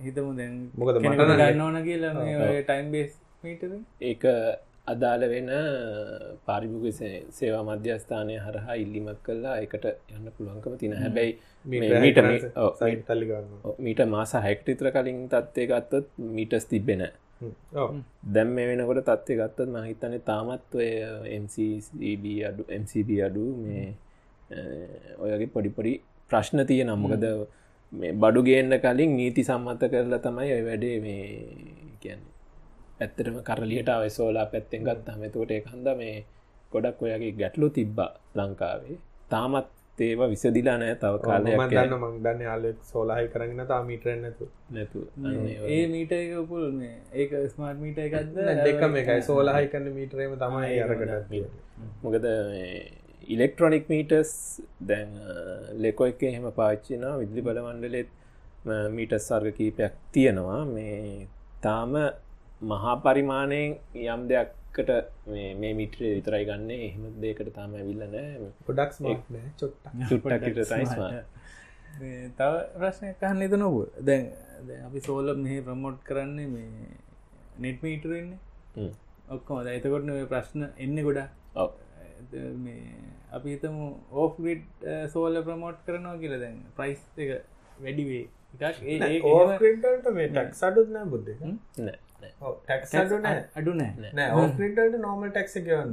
හිතමු දැන් මොකද ගන්න ඕන කියලා ටයිම් බේස් මීටර ඒක අදාළ වෙන පාරිභුග සේවා මධ්‍යස්ථානය හරහා ඉල්ලිමක් කල්ලා එකට යන්න පුළුවන්කම තින හැබැයි මීට මාස හැක්ටිත්‍ර කලින් තත්වය ගත්තොත් මීටස් තිබෙන. දැම් මේ වෙනකොට තත්වය ගත්තත් මහිතන තාමත් ඔය MCB අඩු MCB අඩු මේ ඔයගේ පොඩිපොඩි ප්‍රශ්න තිය නම්මකද මේ බඩු ගේන්න කලින් නීති සම්මත කරලා තමයි ඔය වැඩේ මේ කියන්නේ ඇත්තටම කරලියට අවසෝලා පැත්තෙන් ගත් හමතකොට එකහන්ද මේ ගොඩක් ඔයගේ ගැටලු තිබ්බා ලංකාවේ. තාමත් ඒව විසදිලා නෑ තව කාලයක් දන්න මං දන්න යාලෙක් සෝලාහි කරගෙන තා මීටරෙන් නැතු නැතු ඒ මීට එක උපුල් මේ ඒක ස්මාර්ට් මීට එකක්ද? දෙකම එකයි. සෝලාහි කරන්න මීටරේම තමයි අරකට මොකද ඉලෙක්ට්‍රොනික් මීටස් දැන් ලෙකො එක එහෙම පාච්චින විද්ලි බලමණ්ඩලෙත් මීටස් සර්ග කීපයක් තියෙනවා. මේ තාම මහා පරිමාණයෙන් යම් දෙයක්කට මේ මිට්‍රේ විතරයි ගන්න. එහෙම දෙකට තාම ඇවිල්ල නෑ. ගොඩක් චොට්ට චුට්ටකට සයිස්ම තව ප්‍රශ්නය කහන්න එත නොව දැන් දැන් අපි සෝල මෙහ ප්‍රමෝට් කරන්නේ මේ නෙට් මීටරන්නේ ඔක්කොම. ද එතකොටන ප්‍රශ්න එන්න ගොඩා මේ අපි හිතම ඕෆ්ගිට් සෝල ප්‍රමෝට් කරනවා කියල. දැන් ප්‍රයිස් එක වැඩිවේ එකක්. ඒ ටක් සඩුත් නෑ. බුද්ධ. නෑ ටක් අඩු නෑ. අඩු නෑ. නෑ. ඕකට නෝමල් ටක්ස ගවන්න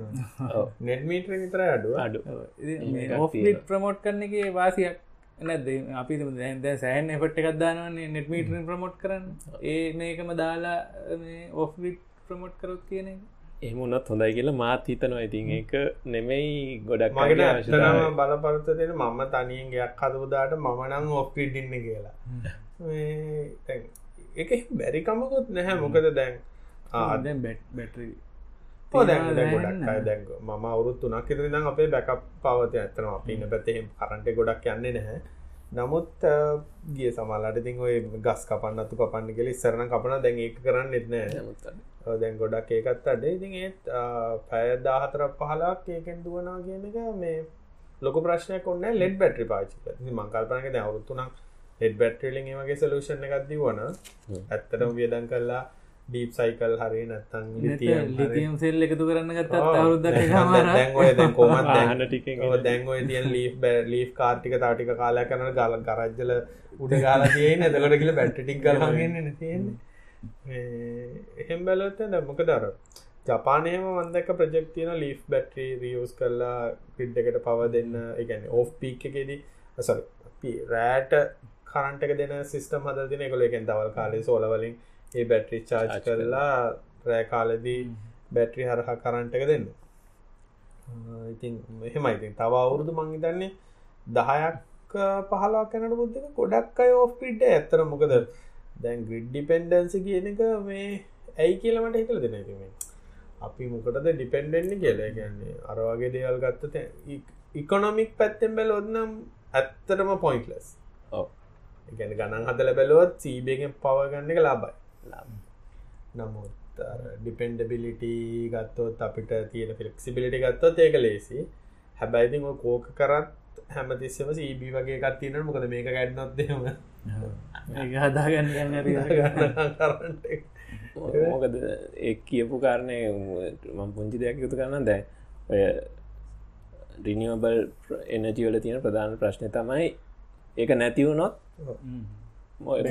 නෙට්මීට විතර අඩුව. අඩු. ඕෆ්ගිට් ප්‍රමෝට් කරන්නගේ වාසියක් නැද අපි දැ සෑන් එපට් එකක් දානවන්නේ නෙට්මීටරින් ප්‍රමෝට් කරන්න. ඒ මේකම දාලා ඕෆ්ගිට් ප්‍රමෝට් කරොත් කියන එක. එහමුණත් හොඳයි කියලා මාත් හිතනවා. ඉතින් ඒක නෙමෙයි ගොඩක් මගෙන ඇතනම බලපරත දෙන මම තනියෙන් ගයක් හදවදාට මම නම් ඔෆ්පිඩින්න කියලා එක බැරිකමකුත් නැහැ. මොකද දැන් ආදැන් බැට් බැටරී දැන් මම අවුරුත් තුනක් ඉදිරි දම් අපේ බැකප් පවත ඇත්තන අපින්න පැතේ කරන්ට ගොඩක් යන්නේ නැහැ. නමුත් ගිය සමල්ලට තින් ඔය ගස් කපන්න අතු කපන්න කෙලි සරණ කපන දැන් ඒක කරන්න එත්නෑ දැන් ගොඩක් ඒකත් අඩ. ඉතින් ඒත් පැයදාහතර පහලාක් ඒකෙන් දුවනා කියන එක මේ ලොක ප්‍රශ්නයක් ඔන්න ලෙඩ් බැට්‍රි පාචි මංකල්පනක දැ අවුත්තුනක් හෙඩ් බැට්‍රලින් වගේ සලූෂණ එකක්දී වන ඇත්තටම වියදන් කරලා ඩීප් සයිකල් හරි නැත්තං ලිතියම් සෙල් එකතු කරන්න ගත්තත් අවුද්ද දැන්ඔය දැන් කොමත් ආහන ටිකෙන් දැන්ගොය තියන් ලී ලී කාර්ටික තාටික කාලය කරන ගල කරජ්ජල උඩ ගාලා තියෙන් එතකොට කියල බැට්ටික් ගලගන්න තියෙන්නේ. එහෙම් බැලොත්ත දැම්මක දර ජපානයම වන්දක ප්‍රජෙක්තියන ලීෆ් බැට්‍රී රියස් කරලා පිඩ් එකට පව දෙන්න. එකන ඕ් පීක් එකෙදී සරි රෑට කරන්ටක දෙන සිිස්ටම් හද දින කොල එකෙන් දවල් කාලේ සෝලවලින් ඒ බැට්‍රි චාර්ජ් කරලා රෑ කාලදී බැට්‍රි හරහා කරන්ටක දෙන්න. ඉතින් මෙහෙමයිඉතින් තව අවුරුදු මංහිතන්නේ දහයක් පහලක් කැනට බුද්ධක ගොඩක් අය ඕෆ් පිඩ් ඇත්තර මොකද දැන් ග්‍රිඩ් ඩිපෙන්ඩන්සි කියන එක මේ ඇයි කියලමට හිතල දෙනැතිමේ අපි මොකටද ඩිපෙන්ඩෙන්න්න කියලා. ගැන්නේ අරවාගේ දේවල් ගත්තත ඉකොනොමික් පැත්තෙන් බැලොත්නම් ඇත්තටම පොයින්ටලස් ගැන ගණන් හදල බැලුවත් සීබගෙන් පවගන්න එක ලාබයි නමුත් ඩිපෙන්ඩබිලිට ගත්තොත් අපිට තියෙන ෆිලක්සිබිලිටි ගත්තොත් ඒක ලේසි හැබැයිති කෝක කරත් හැමතිස්සම සීබී වගේ කත්තින මොකද මේක ගැඩ්නොත්දම හදාගන්න මොකද ඒ කියපු කාරණය මං පුංචි දෙයක් යුතු කරන්න දැ ඔය රිනිියබල් එනජීවල තියෙන ප්‍රධාන ප්‍රශ්නය තමයි ඒක නැතිවුණොත්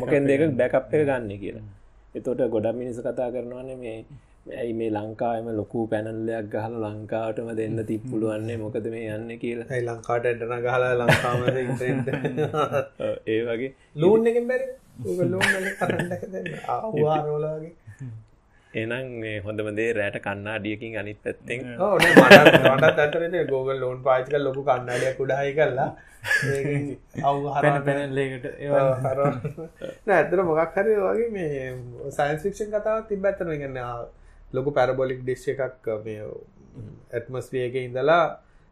මොකෙන් දෙක බැකප් එක ගන්න කියලා. එතොට ගොඩක් මිනිස කතා කරනවන්නේ මේ ඇයි මේ ලංකාම ලොකු පැනල්ලයක් ගහල ලංකාවටම දෙන්න තිප්පුළුවන්නේ මොකද මේ යන්න කියලා. ඇයි ලංකාට එටන ගහලා ලංකාම ඒ වගේ. ලූන් එකින් බැරි? ලූන් කරන්න ආවාරෝලාගේ එනම් මේ හොඳම දේ රෑට කන්නාඩියකින් අනිත් පැත්තෙන් මටත් ඇතරද ගෝගල් ලෝන් පාචික ලොකු කන්නාඩිය කුඩායි කරලා පැන පැනල්ලකට ඇතර මොකක් හරි වගේ මේ සයින්ස්ෆික්ෂන් කතාව තිබ ඇතන ගන්න ලොකු පැරබොලික් ඩිස්් එකක් මේ ඇත්මස්වියක ඉඳලා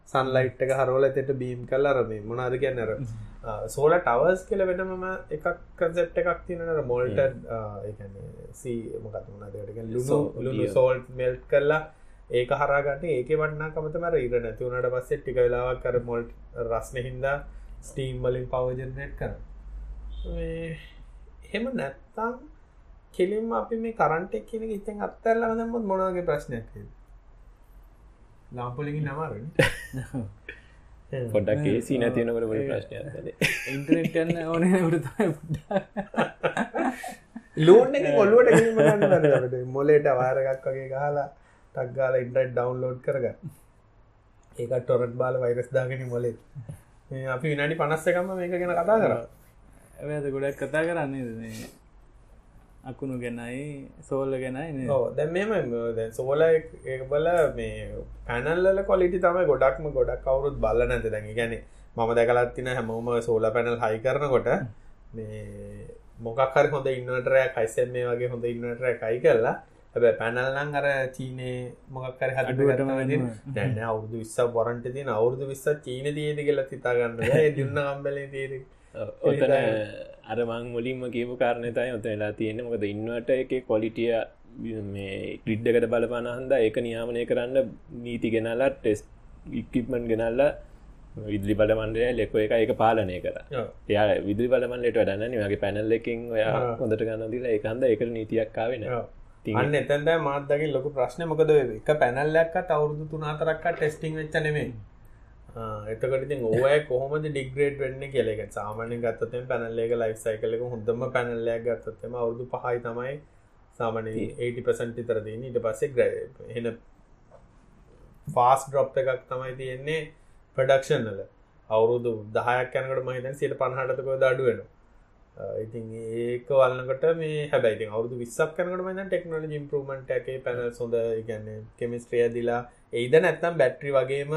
සන්ලයිට් එක හරෝල තෙට බීම් කල්ලා රමේ මොනාද කියන්නර සෝල ටවර්ස් කියල වෙනම එකක් කන්සෙප් එකක් තිනට මොල්ට සී මොකත්මනදට ලුණු සෝල්ට් මෙල්ට් කරලා ඒක හරාගන්න. ඒක වන්න කමතමර ඉර නැතිවුණට පස්සේ ටික වෙලාවක් කර මොල්ට් රස්න හින්දා ස්ටීම් වලින් පවජනට් කර හෙම නැත්තම් කෙලින්ම අපි මේ කරන්ටෙක් කියන ඉතින් අත්තරලා දම්මත් මොනගේ ප්‍රශ්නයක් ලාම්පොලිගින් නමාරන පොඩක් ඒසි නැතිනකට පොඩි ප්‍රශ්නය ඉන්ටනෙට්න්න ඕන ලෝන් එක කොල්ලුවට මොලේට වාරගක් වගේ ගහලා ටක්ගාල ඉන්ටරට් ඩවන්ලෝඩ් කරග ඒක ටොරට් බාල වෛරස් දාගෙන මොලේ. අපි විනාඩි පනස්සකම මේක ගැන කතා කර. ඇද ගොඩක් කතා කරන්නේ අකුණු ගැනයි සෝල්ල ගැනයි දැ මෙම සෝල බල මේ පැනල්ල කොලිටි තමයි ගොඩක්ම ගොඩක් කවුරුත් බල්ල නැත දැඟ ගැන මම දැකලත්තින හැමෝම සෝල පැනල් හයි කරනකොට මේ මොකක්හර හොඳ ඉන්නටරය කයිසැම් මේ වගේ හොඳ ඉන්නටරය කයි කරලා හැබ පැනල්ලං අර චීනය මොකක්කර හටටම දැන්න අවුදු විස්ස බොරන්ට තින අවුරදු විස්ස චීන තියද කියලා තිතාගන්න දුන්න කම්බල තේර ඔතන අරමං මුලින්ම කියපු කාරණතයි ඔත වෙලා තියෙන මොකද ඉන්නවට එක කොලිටිය මේ ක්‍රිඩ්ඩකට බලපාන හන්ද ඒක නියාමනය කරන්න නීති ගෙනල්ලා ටෙස් ඉක්කිප්මන් ගෙනල්ලා විදිරි බලමන්ඩය ලෙක එක එක පාලනය කර. එයා විදිරි බලමන්ලට වැඩන්න වගේ පැනල් එකින් ඔයා හොඳට ගන්න දිලා එකන්ද එක නීතියක්කාවෙන අන්න එතැන්ට මාත්දගේ ලොක ප්‍රශ්නය මොකද එක පැනල්ලක්ක අවුරුදු තුනාතරක්ක ටෙස්ටිං වෙච්චනෙමේ එතකට ඉතින් ඕය කොහොමද ඩිග්‍රේඩ් වෙන්න කියලෙක සාමානය ගත්තතෙන් පැනල්ලේක ලයිෆ් සයිකලක හොඳම පැනල්ලයක් ගත්තත්තම අවුදු පහයි තමයි සාමන 80පසන්ටි තරදීන ඊට පස්සේ ග්‍රය එන ෆාස් ඩ්‍රොප් එකක් තමයි තියෙන්නේ ප්‍රඩක්ෂන්ල අවුරුදු දහයක් යනකට මහිතන් සිට පණහටතකෝ දඩුවෙන ඉතින් ඒක වල්න්නකට මේ හැබැයි අවුදු විස්සක් කනකට මන ටෙක්නෝලජි ඉම්පරමට එකේ පැන සොඳ ගන්න කෙමිස්ට්‍රිය දිලා එයිද නැත්තම් බැට්‍රි වගේම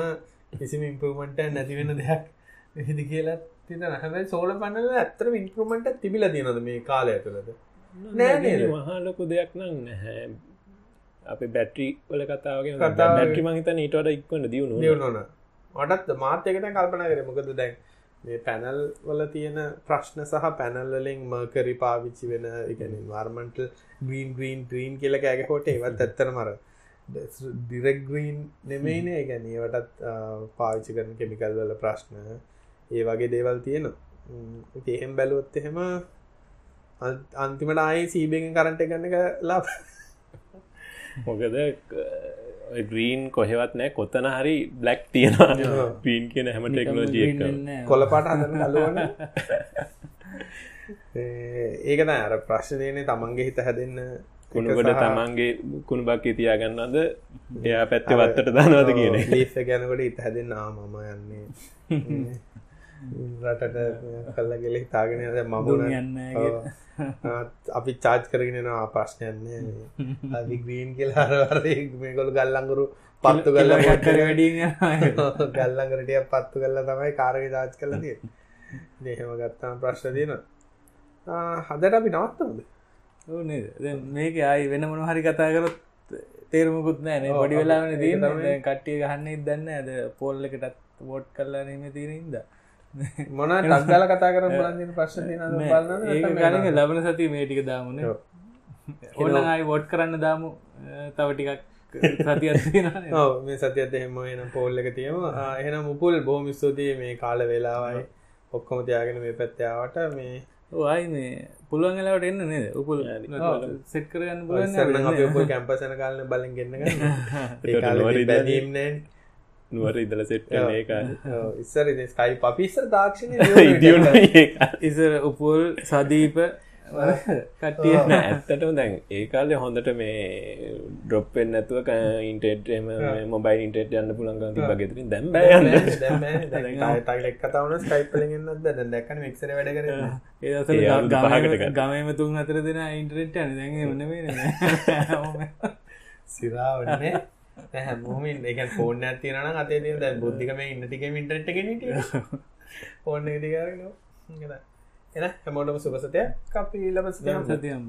කිසිම ඉම්පරමට නැතිවෙන දෙයක් එහිදි කියලා තින හැබයි සෝල පන්නල ඇත්තර ඉන්පරමට තිබිල තියනද මේ කාලය තුළද? නෑ මහාලොකු දෙයක් නං නැහැ. අප බැට්‍රි වල කතාවගේ කතා බැට්‍රි මහිත නීටට ඉක්වන්න දියුණු දියුණුන මටත් මාත්‍යකට කල්පන කර. මොකද දැන් මේ පැනල් වල තියෙන ප්‍රශ්න සහ පැනල්ලින් මර්කරි පාවිච්චි වෙන එකන වර්මන්ටල් ග්‍රීන් ග්‍රීන් ග්‍රීන් කියල ඇගේ හොට ඒවත් ඇත්තන මර ඩිරෙක් ග්‍රීන් නෙමයිනේ ගැන ඒවටත් පාවිච්චි කරන කෙමිකල් වල ප්‍රශ්න. ඒ වගේ දේවල් තියෙන එහෙම බැලුවොත් එහෙම අන්තිමට ආයි සීබෙන් කරන්ට ගන්න එක ලාබ මොකද ග්‍රීන් කොහෙවත් නෑ කොත්තන හරි බ්ලක් තියෙනවා. පීන් කියන හැම ටෙක්නෝජිය කොලපාට හදන කලුවන ඒකන අර ප්‍රශ්නයනේ තමන්ගේ හිත හැදන්න කුණුකොට තමන්ගේ කුණු බක්කි තියාගන්නද එයා පැත්ත වත්තට දනවද කියන ලේස ගැනකොට ඉත හැදන්න ආමම යන්නේ. රටට කල්ල ගෙල හිතාගෙන ද මමුණ යන්න අපි චාච් කරගෙනවා ප්‍රශ්නයන්නේ අදි ග්‍රීන් කියලා හරවර මේකොළු ගල්ලංගුරු පත්තු කල්ල කර වැඩි ගල්ලංගරටිය පත්තු කල්ල තමයි කාරග චාච් කලතිය දෙහෙම ගත්තාම ප්‍රශ්න තියන හදට අපි නවත්තමද මේක ආයි වෙන මොන හරි කතා කරත් තේරමකුත් නෑන පොඩි වෙලාවන දී කට්ටිය ගහන්න දන්න ඇද පොල්ල එකටත් වෝට් කල්ලා නීම තිරන්ද මොන ටක්ගල කතා කර බලන්න ප්‍රශ්න ගන ලබන සති මේටික දාමන ඔන්නයි වෝට් කරන්න දාමු. තව ටිකක් මේ සතියත් එහෙම එන පෝල් එක තියම එහෙන මුපුල් බෝම ස්තුතියි මේ කාල වෙලාවයි. ඔක්කොම තියාගෙන මේ පැත්තාවට මේ මේ පුළුවන් වෙලාවට එන්න නේද? උපුල් සෙට් කරගන්න පුළුවන් කැම්පසන කාලන බලෙන් ගන්න බැදීම්නෑ නුවර ඉදල සෙට් ඒක ඉස්සර ස්කයි පපිස්සර තාක්ෂණ ඉසර උපුල් සදීප කටිය ඇත්තටම දැන් ඒකාලය හොඳට මේ ඩොප්පෙන් නැතුව ඉන්ටේටම මොබයි ඉන්ටේට යන්න පුළන්ග බගෙතරින් දැම් ටයිලෙක් කතාවන ස්කයිපලගෙන්න්න ද දැකන එක්සර වැඩ කර ඒ ගමම තුන් අතර දෙෙන ඉන්ටරෙට් යන දැන් වන්න සිරාවන්නේ හැමෝමින් එක ෆෝන් ඇතිරන අතේ ද බුද්ධිකම ඉන්න ටික ඉන්ටරට් ගෙනට ඕන්න ඉදිකාරන එන හැමෝටම සුපසතයක් අපි ලබස සතියම්